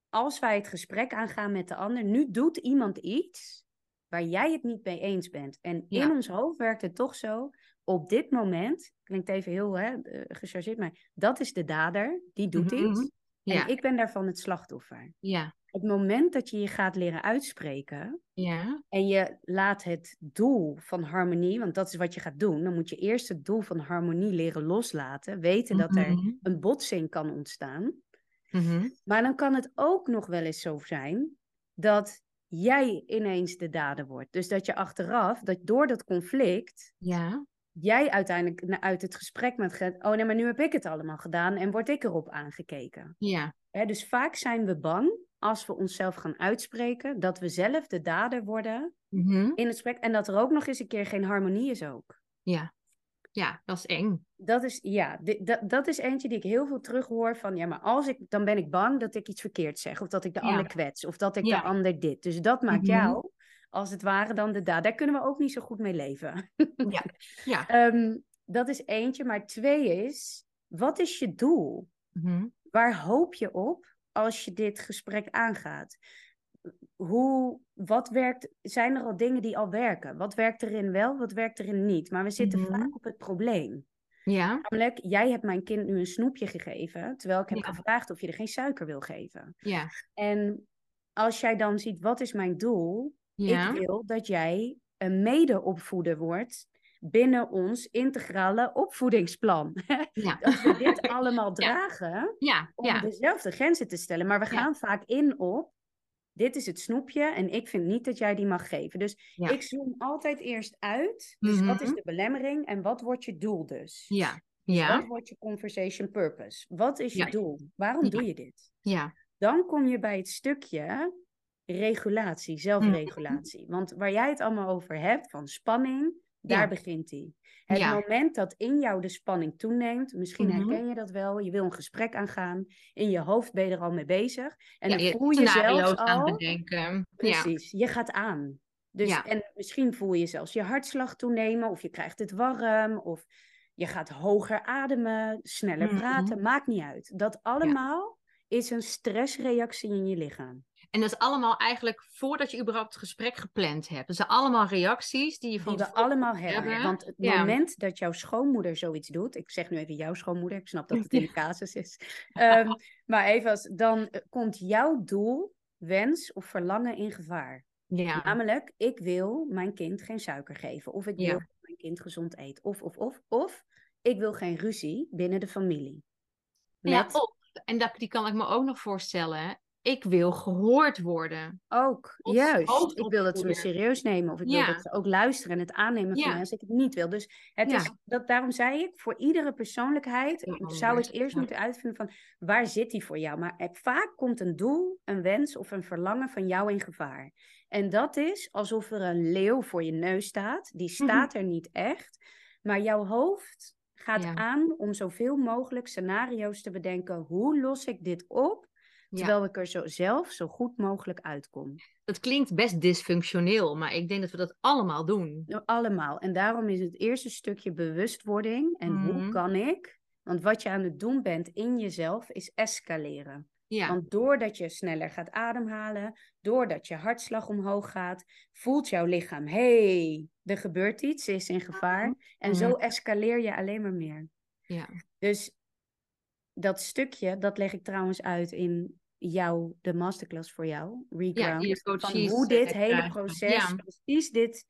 als wij het gesprek aangaan met de ander, nu doet iemand iets waar jij het niet mee eens bent. En Ja. in ons hoofd werkt het toch zo, op dit moment, klinkt even heel hè, eh, gechargeerd, maar dat is de dader, die doet Mhm, iets. mhm. ja, En ik ben daarvan het slachtoffer. ja, het moment dat je je gaat leren uitspreken ja, en je laat het doel van harmonie, want dat is wat je gaat doen, dan moet je eerst het doel van harmonie leren loslaten, weten dat er Mhm, een botsing kan ontstaan. mhm. Maar dan kan het ook nog wel eens zo zijn dat jij ineens de dader wordt. Dus dat je achteraf, dat door dat conflict, ja, jij uiteindelijk uit het gesprek met gaat, oh nee, maar nu heb ik het allemaal gedaan en word ik erop aangekeken. ja, dus vaak zijn we bang als we onszelf gaan uitspreken, dat we zelf de dader worden mhm. in het gesprek. En dat er ook nog eens een keer geen harmonie is ook. ja, ja, dat is eng. Dat is, ja, dat, dat is eentje die ik heel veel terughoor van, ja, maar als ik, dan ben ik bang dat ik iets verkeerd zeg. Of dat ik de Ja. ander kwets. Of dat ik Ja. de ander dit. Dus dat maakt Mhm. jou, als het ware, dan de dader. Daar kunnen we ook niet zo goed mee leven. Ja, ja. Ehm, dat is eentje. Maar twee is, wat is je doel? Mhm. Waar hoop je op als je dit gesprek aangaat? Hoe, wat werkt, zijn er al dingen die al werken? Wat werkt erin wel, wat werkt erin niet? Maar we zitten Mhm. vaak op het probleem. Ja, Namelijk, jij hebt mijn kind nu een snoepje gegeven, terwijl ik heb Ja. gevraagd of je er geen suiker wil geven. ja, En als jij dan ziet, wat is mijn doel? ja, Ik wil dat jij een mede-opvoeder wordt binnen ons integrale opvoedingsplan. ja, dat we dit allemaal dragen ja, om dezelfde grenzen te stellen. Maar we gaan vaak in op, dit is het snoepje en ik vind niet dat jij die mag geven. Dus ik zoom altijd eerst uit. Dus wat is Mhm. de belemmering en wat wordt je doel dus? ja, Wat ja, wordt je conversation purpose? Wat is je Ja. doel? Waarom Ja. doe je dit? ja, Dan kom je bij het stukje regulatie, zelfregulatie. Mhm. Want waar jij het allemaal over hebt, van spanning, daar Ja. begint die. Het Ja. moment dat in jou de spanning toeneemt, misschien Mhm. herken je dat wel, je wil een gesprek aangaan, in je hoofd ben je er al mee bezig. En ja, dan je voel je zelfs scenario's aan al, het bedenken. Ja, precies, je gaat aan. Dus. En misschien voel je zelfs je hartslag toenemen, of je krijgt het warm, of je gaat hoger ademen, sneller Mhm. praten, maakt niet uit. Dat allemaal is een stressreactie in je lichaam. En dat is allemaal eigenlijk voordat je überhaupt het gesprek gepland hebt. Dat zijn allemaal reacties die je van Die we allemaal hebben. Want het Ja. moment dat jouw schoonmoeder zoiets doet, ik zeg nu even jouw schoonmoeder, ik snap dat het in de casus is. Ehm, maar even als, dan komt jouw doel, wens of verlangen in gevaar. Ja, Namelijk, ik wil mijn kind geen suiker geven. Of ik wil Ja. mijn kind gezond eet. Of, of, of, of, ik wil geen ruzie binnen de familie. ja of, en dat, die kan ik me ook nog voorstellen. Ik wil gehoord worden. ook, juist. Ik wil dat ze me serieus nemen. Of ik wil dat ze ook luisteren en het aannemen van Ja. mij als ik het niet wil. Dus het Ja. is, dat, daarom zei ik, voor iedere persoonlijkheid zou ik eerst moeten uitvinden van waar zit die voor jou. Maar eh, vaak komt een doel, een wens of een verlangen van jou in gevaar. En dat is alsof er een leeuw voor je neus staat. Die Mhm. staat er niet echt. Maar jouw hoofd gaat aan om zoveel mogelijk scenario's te bedenken. Hoe los ik dit op? Ja. Terwijl ik er zo, zelf zo goed mogelijk uitkom. Dat klinkt best dysfunctioneel, maar ik denk dat we dat allemaal doen. Allemaal. En daarom is het eerste stukje bewustwording. En hoe Mhm. kan ik? Want wat je aan het doen bent in jezelf is escaleren. Ja, Want doordat je sneller gaat ademhalen, doordat je hartslag omhoog gaat, voelt jouw lichaam: hé, hey, er gebeurt iets, ze is in gevaar. En zo Mhm. escaleer je alleen maar meer. ja, Dus dat stukje, dat leg ik trouwens uit in jouw, de masterclass voor jou, Reground. die van coaches, hoe eh, dit hele krijgen. proces, Ja. precies dit,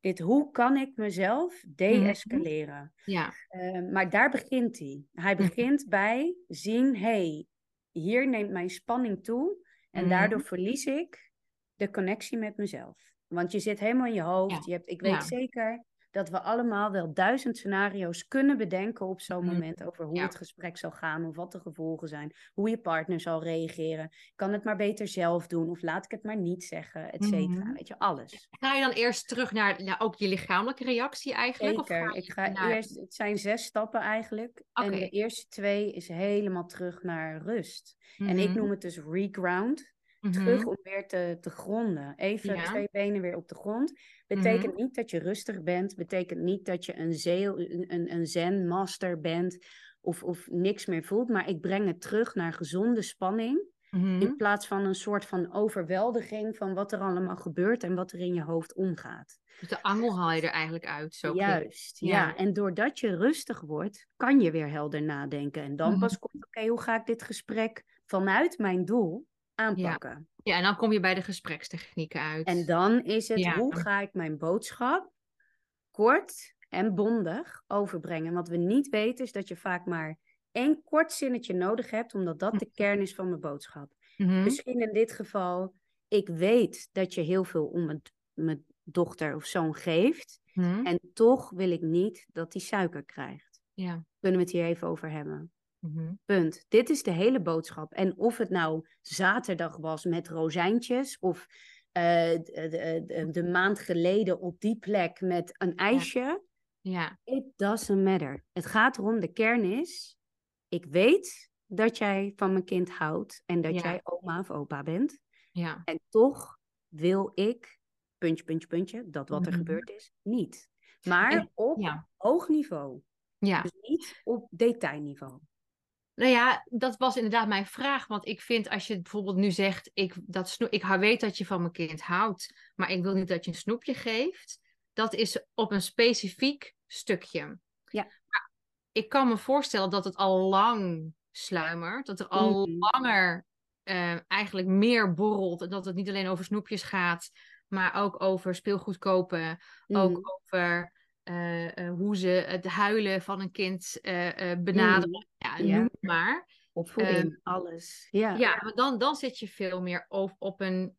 dit, hoe kan ik mezelf de-escaleren? ja, Eh, maar daar begint hij. Hij begint bij zien, hey, hier neemt mijn spanning toe en Mhm. daardoor verlies ik de connectie met mezelf. Want je zit helemaal in je hoofd. Ja. Je hebt, ik weet Ja. zeker dat we allemaal wel duizend scenario's kunnen bedenken op zo'n Mhm. moment over hoe Ja. het gesprek zal gaan of wat de gevolgen zijn, hoe je partner zal reageren. Kan het maar beter zelf doen of laat ik het maar niet zeggen, et cetera. Mhm. Weet je, alles. Ga je dan eerst terug naar ja, ook je lichamelijke reactie eigenlijk? Of Zeker. ga je Ik ga naar- eerst, het zijn zes stappen eigenlijk. En de eerste twee is helemaal terug naar rust. En ik Mhm, noem het dus reground. Terug om weer te, te gronden. Even Ja. twee benen weer op de grond. Betekent niet dat je rustig bent. Betekent niet dat je een, zeel, een, een, zen-master bent. Of, of niks meer voelt. Maar ik breng het terug naar gezonde spanning. In plaats van een soort van overweldiging van wat er allemaal gebeurt. En wat er in je hoofd omgaat. Dus de angel haal je er eigenlijk uit. Zo. Juist, Ja. ja. En doordat je rustig wordt, kan je weer helder nadenken. En dan pas komt, oké, hoe ga ik dit gesprek vanuit mijn doel aanpakken? Ja, en dan kom je bij de gesprekstechnieken uit. En dan is het, Ja. hoe ga ik mijn boodschap kort en bondig overbrengen? Wat we niet weten is dat je vaak maar één kort zinnetje nodig hebt, omdat dat de kern is van mijn boodschap. Mhm. Misschien in dit geval, ik weet dat je heel veel om mijn, mijn dochter of zoon geeft. Mhm. En toch wil ik niet dat hij suiker krijgt. Ja. Kunnen we het hier even over hebben? Mhm. Punt. Dit is de hele boodschap. En of het nou zaterdag was met rozijntjes of eh, de, de, de- de maand geleden op die plek met een ijsje. Ja. It doesn't matter. Het gaat erom, de kern is, ik weet dat jij van mijn kind houdt en dat Ja. jij oma of opa bent. Ja. En toch wil ik, puntje, puntje, puntje, dat wat er Mhm. gebeurd is, niet. Maar En- op Ja. hoog niveau. Ja. Dus niet op detailniveau. Nou ja, dat was inderdaad mijn vraag. Want ik vind als je bijvoorbeeld nu zegt, ik, dat snoe- ik weet dat je van mijn kind houdt, maar ik wil niet dat je een snoepje geeft. Dat is op een specifiek stukje. Ja. Maar ik kan me voorstellen dat het al lang sluimert. Dat er al Mhm. langer eh, eigenlijk meer borrelt. En dat het niet alleen over snoepjes gaat, maar ook over speelgoed kopen. Ook Mm. over hoe ze het huilen van een kind eh, eh, benaderen. Ja, Ja. noem het maar. Opvoeding, alles. Ja. Ja, maar dan, dan zit je veel meer op, op een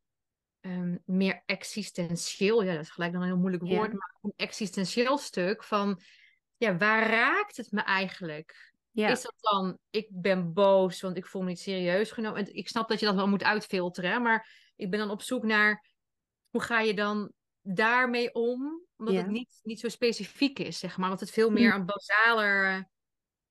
ehm, meer existentieel, ja, dat is gelijk dan een heel moeilijk Ja. woord, maar een existentieel stuk van, ja, waar raakt het me eigenlijk? Ja. Is dat dan, ik ben boos, want ik voel me niet serieus genomen? En ik snap dat je dat wel moet uitfilteren, hè, maar ik ben dan op zoek naar, hoe ga je dan daarmee om? Omdat Ja. het niet, niet zo specifiek is, zeg maar, want het veel meer een basaler,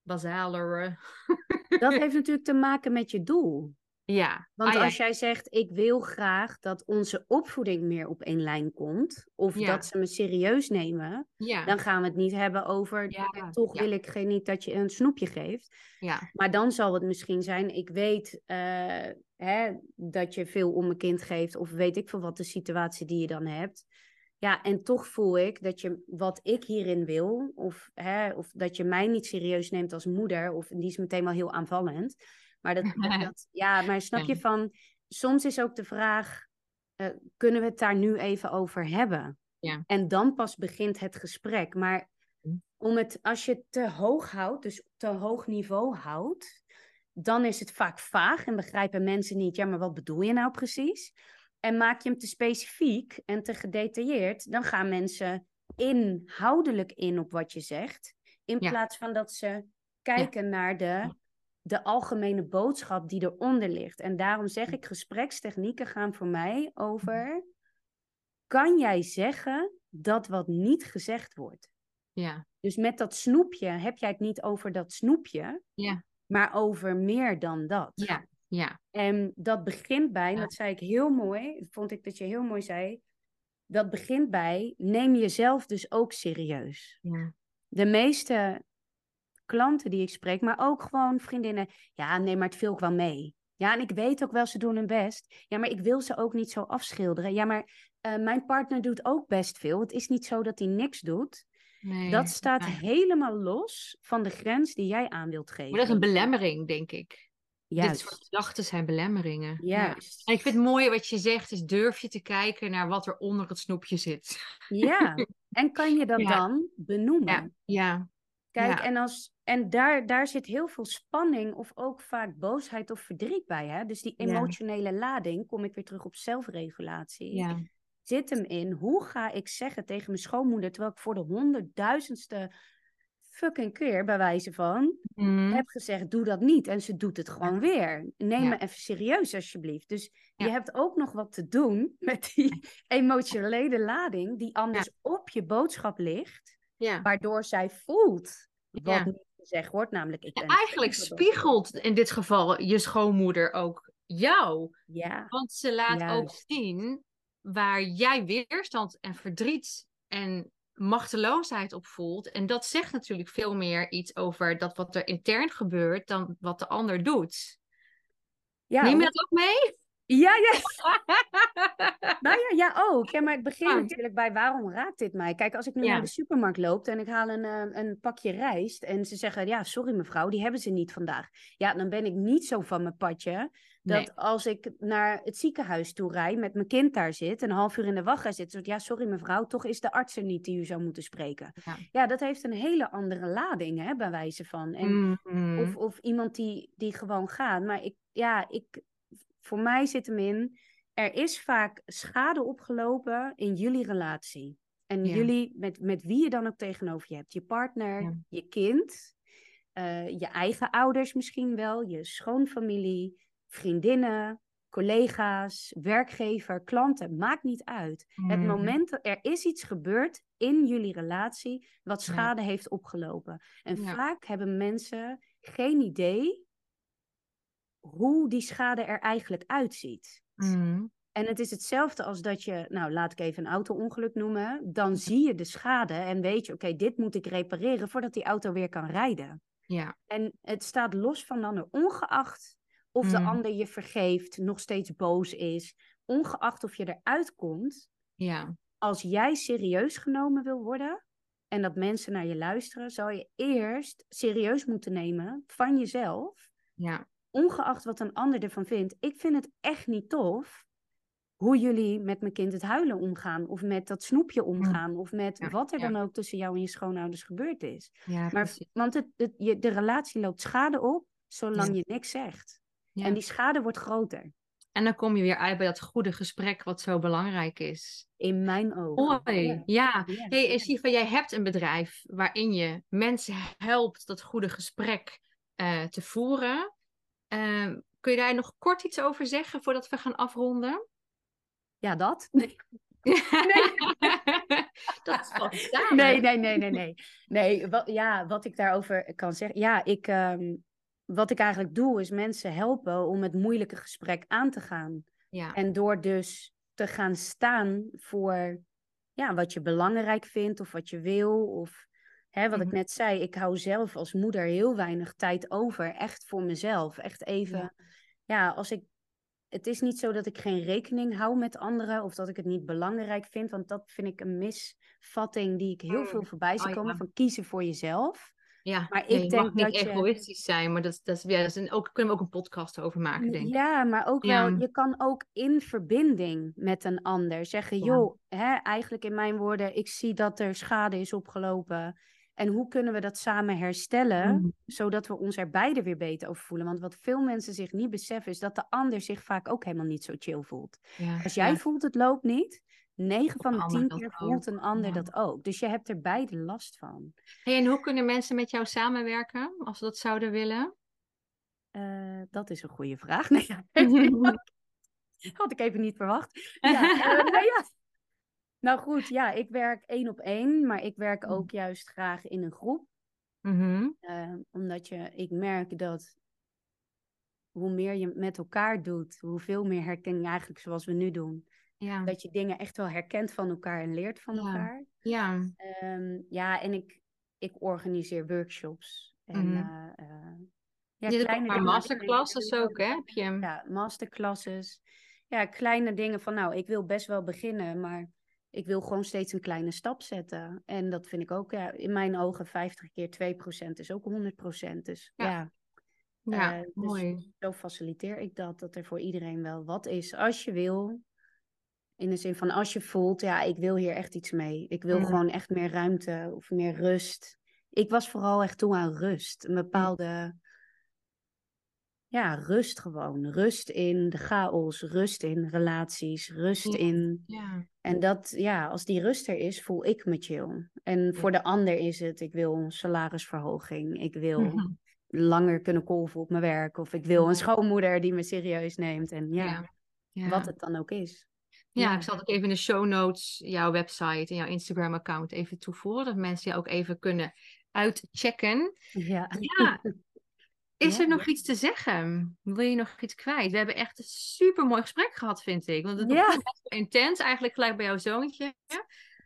basaler, Dat heeft natuurlijk te maken met je doel. Ja. Want Ah, ja. als jij zegt, ik wil graag dat onze opvoeding meer op één lijn komt, of Ja. dat ze me serieus nemen, Ja. dan gaan we het niet hebben over, Ja, "Eh, toch wil ik geen niet dat je een snoepje geeft. ja. Maar dan zal het misschien zijn, ik weet eh, hè, dat je veel om een kind geeft, of weet ik veel wat de situatie die je dan hebt. Ja, en toch voel ik dat je wat ik hierin wil, of, hè, of dat je mij niet serieus neemt als moeder, of die is meteen wel heel aanvallend. Maar dat, dat, ja, maar snap je van, soms is ook de vraag, eh, kunnen we het daar nu even over hebben? Ja. En dan pas begint het gesprek. Maar Hm. om het, als je het te hoog houdt, dus te hoog niveau houdt, dan is het vaak vaag en begrijpen mensen niet, ja, maar wat bedoel je nou precies? En maak je hem te specifiek en te gedetailleerd, dan gaan mensen inhoudelijk in op wat je zegt, in Ja. plaats van dat ze kijken naar de, de algemene boodschap die eronder ligt. En daarom zeg ik, gesprekstechnieken gaan voor mij over, kan jij zeggen dat wat niet gezegd wordt? Ja. Dus met dat snoepje heb jij het niet over dat snoepje, Ja. maar over meer dan dat. Ja. Ja. En dat begint bij, en dat zei ik heel mooi, vond ik dat je heel mooi zei, dat begint bij, neem jezelf dus ook serieus. Ja. De meeste klanten die ik spreek, maar ook gewoon vriendinnen, ja, nee, maar het viel ook wel mee. Ja, en ik weet ook wel, ze doen hun best. Ja, maar ik wil ze ook niet zo afschilderen. Ja, maar eh, mijn partner doet ook best veel. Het is niet zo dat hij niks doet. Nee. Dat staat helemaal los van de grens die jij aan wilt geven. Maar dat is een belemmering, denk ik. Dit Juist. soort gedachten zijn belemmeringen. Ja. Juist. Ik vind het mooi wat je zegt, is durf je te kijken naar wat er onder het snoepje zit. Ja, en kan je dat Ja. dan benoemen? Ja, ja, Kijk, en, als, en daar, daar zit heel veel spanning of ook vaak boosheid of verdriet bij. Hè? Dus die emotionele lading, kom ik weer terug op zelfregulatie, ja, zit hem in hoe ga ik zeggen tegen mijn schoonmoeder, terwijl ik voor de honderdduizendste fucking keer, bij wijze van, Mhm. heb gezegd, doe dat niet. En ze doet het gewoon weer. Neem Ja. me even serieus alsjeblieft. Dus je hebt ook nog wat te doen met die emotionele lading die anders op je boodschap ligt, waardoor zij voelt wat niet gezegd wordt, namelijk ik. Eigenlijk spiegelt in dit geval je schoonmoeder ook jou. Ja, Want ze laat ook zien waar jij weerstand en verdriet en machteloosheid op voelt. En dat zegt natuurlijk veel meer iets over dat wat er intern gebeurt dan wat de ander doet. ja, Neem je dat ook mee? Ja, ja. Nou ja, ja, ook. Ja, maar het begint Ah. natuurlijk bij waarom raakt dit mij? Kijk, als ik nu Ja. naar de supermarkt loop en ik haal een, eh, een pakje rijst en ze zeggen, ja, sorry mevrouw, die hebben ze niet vandaag. Ja, dan ben ik niet zo van mijn padje dat Nee. als ik naar het ziekenhuis toe rijd met mijn kind daar zit, een half uur in de wachtrij zit, zo, ja, sorry mevrouw, toch is de arts er niet die u zou moeten spreken. Ja. Ja, dat heeft een hele andere lading, hè, bij wijze van. En Mhm. of, of iemand die, die gewoon gaat. Maar ik, ja, ik, voor mij zit hem in. Er is vaak schade opgelopen in jullie relatie. En Ja. jullie, met, met wie je dan ook tegenover je hebt. Je partner, Ja. je kind, eh, je eigen ouders misschien wel, je schoonfamilie, vriendinnen, collega's, werkgever, klanten. Maakt niet uit. Het Mhm. moment dat er is iets gebeurd in jullie relatie wat Ja. schade heeft opgelopen. En vaak hebben mensen geen idee hoe die schade er eigenlijk uitziet. Mhm. En het is hetzelfde als dat je, nou laat ik even een auto-ongeluk noemen, dan zie je de schade en weet je, oké, dit moet ik repareren voordat die auto weer kan rijden. Ja, En het staat los van de ander, ongeacht of de Mm. ander je vergeeft, nog steeds boos is, ongeacht of je eruit komt, ja, als jij serieus genomen wil worden en dat mensen naar je luisteren, zou je eerst serieus moeten nemen van jezelf, ja, ongeacht wat een ander ervan vindt. Ik vind het echt niet tof hoe jullie met mijn kind het huilen omgaan, of met dat snoepje omgaan, of met Ja, wat er ja. dan ook tussen jou en je schoonouders gebeurd is. ja, Maar, want het, het, je, de relatie loopt schade op, zolang je niks zegt. En die schade wordt groter, En dan kom je weer uit bij dat goede gesprek wat zo belangrijk is. in mijn ogen. Mooi, Ja. Hey, en Shiva, jij hebt een bedrijf waarin je mensen helpt dat goede gesprek eh, te voeren. Ehm, kun je daar nog kort iets over zeggen voordat we gaan afronden? Ja, dat? Nee. dat valt samen. Nee, nee, nee, nee, nee. Nee, wat, ja, wat ik daarover kan zeggen. Ja, ik, ehm, wat ik eigenlijk doe, is mensen helpen om het moeilijke gesprek aan te gaan. Ja. En door dus te gaan staan voor ja, wat je belangrijk vindt of wat je wil. Of hè, wat ik Mhm. net zei, ik hou zelf als moeder heel weinig tijd over. Echt voor mezelf. Echt even. Ja. Ja, als ik. Het is niet zo dat ik geen rekening hou met anderen of dat ik het niet belangrijk vind. Want dat vind ik een misvatting die ik heel Mm. veel voorbij zie Oh, komen. ja. Van kiezen voor jezelf. Ja, Maar ik je denk mag niet dat je- egoïstisch zijn, maar dat, dat, is- ja, dat is ook, kunnen we ook een podcast over maken, denk ik. Ja, maar ook Ja. wel, je kan ook in verbinding met een ander zeggen, Ja. joh, hè, eigenlijk in mijn woorden, ik zie dat er schade is opgelopen. En hoe kunnen we dat samen herstellen, Mhm. zodat we ons er beide weer beter over voelen? Want wat veel mensen zich niet beseffen, is dat de ander zich vaak ook helemaal niet zo chill voelt. Ja, Als jij ja. voelt het loopt niet, 9 van de de ander 10 dat keer voelt een ander ja. dat ook. Dus je hebt er beide last van. Hey, en hoe kunnen mensen met jou samenwerken, als ze dat zouden willen? Eh, dat is een goede vraag. Nee. Had ik even niet verwacht. Ja, eh, nou ja. Nou goed, ja, ik werk één op één, maar ik werk Mm. ook juist graag in een groep. Mhm. eh, omdat je, ik merk dat hoe meer je met elkaar doet, hoeveel meer herkenning eigenlijk zoals we nu doen. Ja. Dat je dingen echt wel herkent van elkaar en leert van Ja. elkaar. Ja. Ehm, ja, en ik, ik organiseer workshops. En, eh, eh, ja, Je hebt ook kleine maar masterclasses ook, hè? Heb je? ja, masterclasses. Ja, kleine dingen van, nou, ik wil best wel beginnen, maar ik wil gewoon steeds een kleine stap zetten. En dat vind ik ook, ja, in mijn ogen 50 keer 2% is ook 100%. Dus Ja. ja, Ja, eh, dus mooi. zo faciliteer ik dat, dat er voor iedereen wel wat is. Als je wil, in de zin van als je voelt, ja, ik wil hier echt iets mee. Ik wil Mhm. gewoon echt meer ruimte of meer rust. Ik was vooral echt toe aan rust. Een bepaalde, ja, rust gewoon. Rust in de chaos, rust in relaties, rust Ja. in... Ja. En dat, ja, als die rust er is, voel ik me chill. En voor de ander is het, ik wil een salarisverhoging. Ik wil langer kunnen kolven op mijn werk. Of ik wil een schoonmoeder die me serieus neemt. En ja, wat het dan ook is. Ja, Ja. ik zal ook even in de show notes jouw website en jouw Instagram-account even toevoegen, dat mensen jou ook even kunnen uitchecken. Ja. Ja, is Ja, er nog iets te zeggen? Wil je nog iets kwijt? We hebben echt een super mooi gesprek gehad, vind ik. Want het Ja. wel intens, eigenlijk gelijk bij jouw zoontje.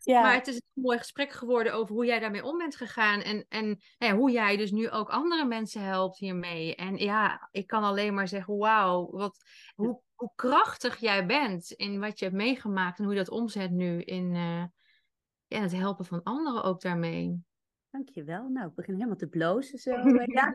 ja. Maar het is een mooi gesprek geworden over hoe jij daarmee om bent gegaan. En, en ja, hoe jij dus nu ook andere mensen helpt hiermee. En ja, ik kan alleen maar zeggen, wauw, wat, hoe, hoe krachtig jij bent in wat je hebt meegemaakt. En hoe je dat omzet nu in eh, ja, het helpen van anderen ook daarmee. Dankjewel. Nou, ik begin helemaal te blozen zo. eh, ja.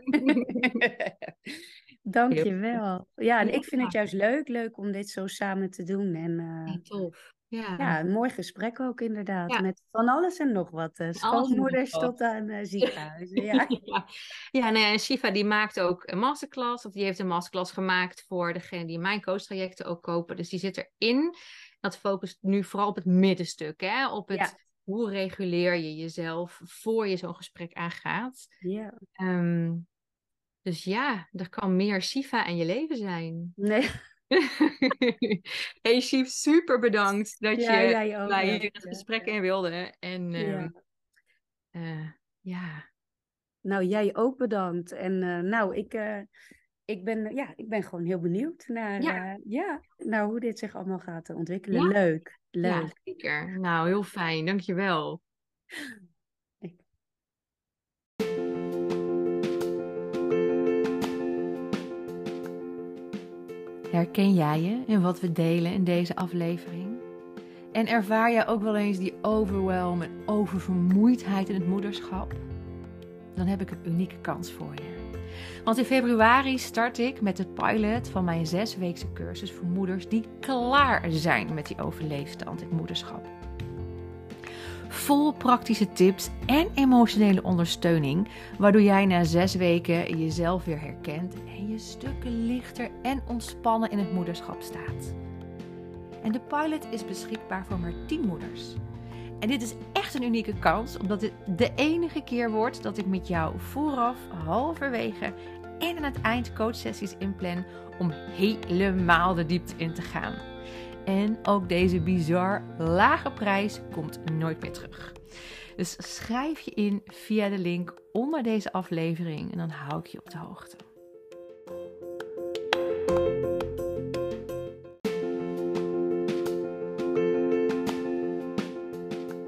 Dankjewel. Ja, en ik vind het juist leuk, leuk om dit zo samen te doen. En eh, Ja, tof. Ja. ja, een mooi gesprek ook inderdaad. Ja. Met van alles en nog wat. eh, nog schoonmoeders tot aan eh, ziekenhuizen. Ja. Ja, ja ja, en Shiva die maakt ook een masterclass. Of die heeft een masterclass gemaakt voor degene die mijn coachtrajecten ook kopen. Dus die zit erin. Dat focust nu vooral op het middenstuk. Hè? Op het Ja. Hoe reguleer je jezelf voor je zo'n gesprek aangaat. ja. Ehm, dus ja, er kan meer Shiva in je leven zijn. Nee. hey Shiv, super bedankt dat Ja, je ook, bij ja. hier het Ja, gesprek ja. in wilde. En ehm, Ja. eh, ja. Nou, jij ook bedankt. En eh, nou, ik, eh, ik, ben, ja, ik ben gewoon heel benieuwd naar, Ja. ja. ja, naar hoe dit zich allemaal gaat ontwikkelen. Ja. Leuk, leuk. Ja, zeker. Nou, heel fijn. Dankjewel. Ik- Herken jij je in wat we delen in deze aflevering? En ervaar jij ook wel eens die overwhelm en oververmoeidheid in het moederschap? Dan heb ik een unieke kans voor je. Want in februari start ik met het pilot van mijn zesweekse cursus voor moeders die klaar zijn met die overleefstand in moederschap. Vol praktische tips en emotionele ondersteuning, waardoor jij na zes weken jezelf weer herkent en je stukken lichter en ontspannen in het moederschap staat. En de pilot is beschikbaar voor maar 10 moeders. En dit is echt een unieke kans, omdat dit de enige keer wordt dat ik met jou vooraf, halverwege en aan het eind coachsessies inplan om helemaal de diepte in te gaan. En ook deze bizar lage prijs komt nooit meer terug. Dus schrijf je in via de link onder deze aflevering en dan hou ik je op de hoogte.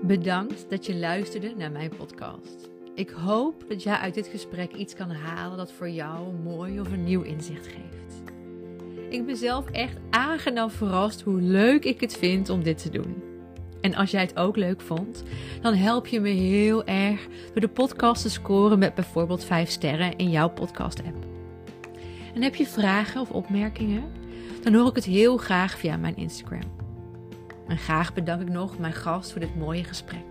Bedankt dat je luisterde naar mijn podcast. Ik hoop dat jij uit dit gesprek iets kan halen dat voor jou mooi of een nieuw inzicht geeft. Ik ben zelf echt aangenaam verrast hoe leuk ik het vind om dit te doen. En als jij het ook leuk vond, dan help je me heel erg door de podcast te scoren met bijvoorbeeld 5 sterren in jouw podcast-app. En heb je vragen of opmerkingen? Dan hoor ik het heel graag via mijn Instagram. En graag bedank ik nog mijn gast voor dit mooie gesprek.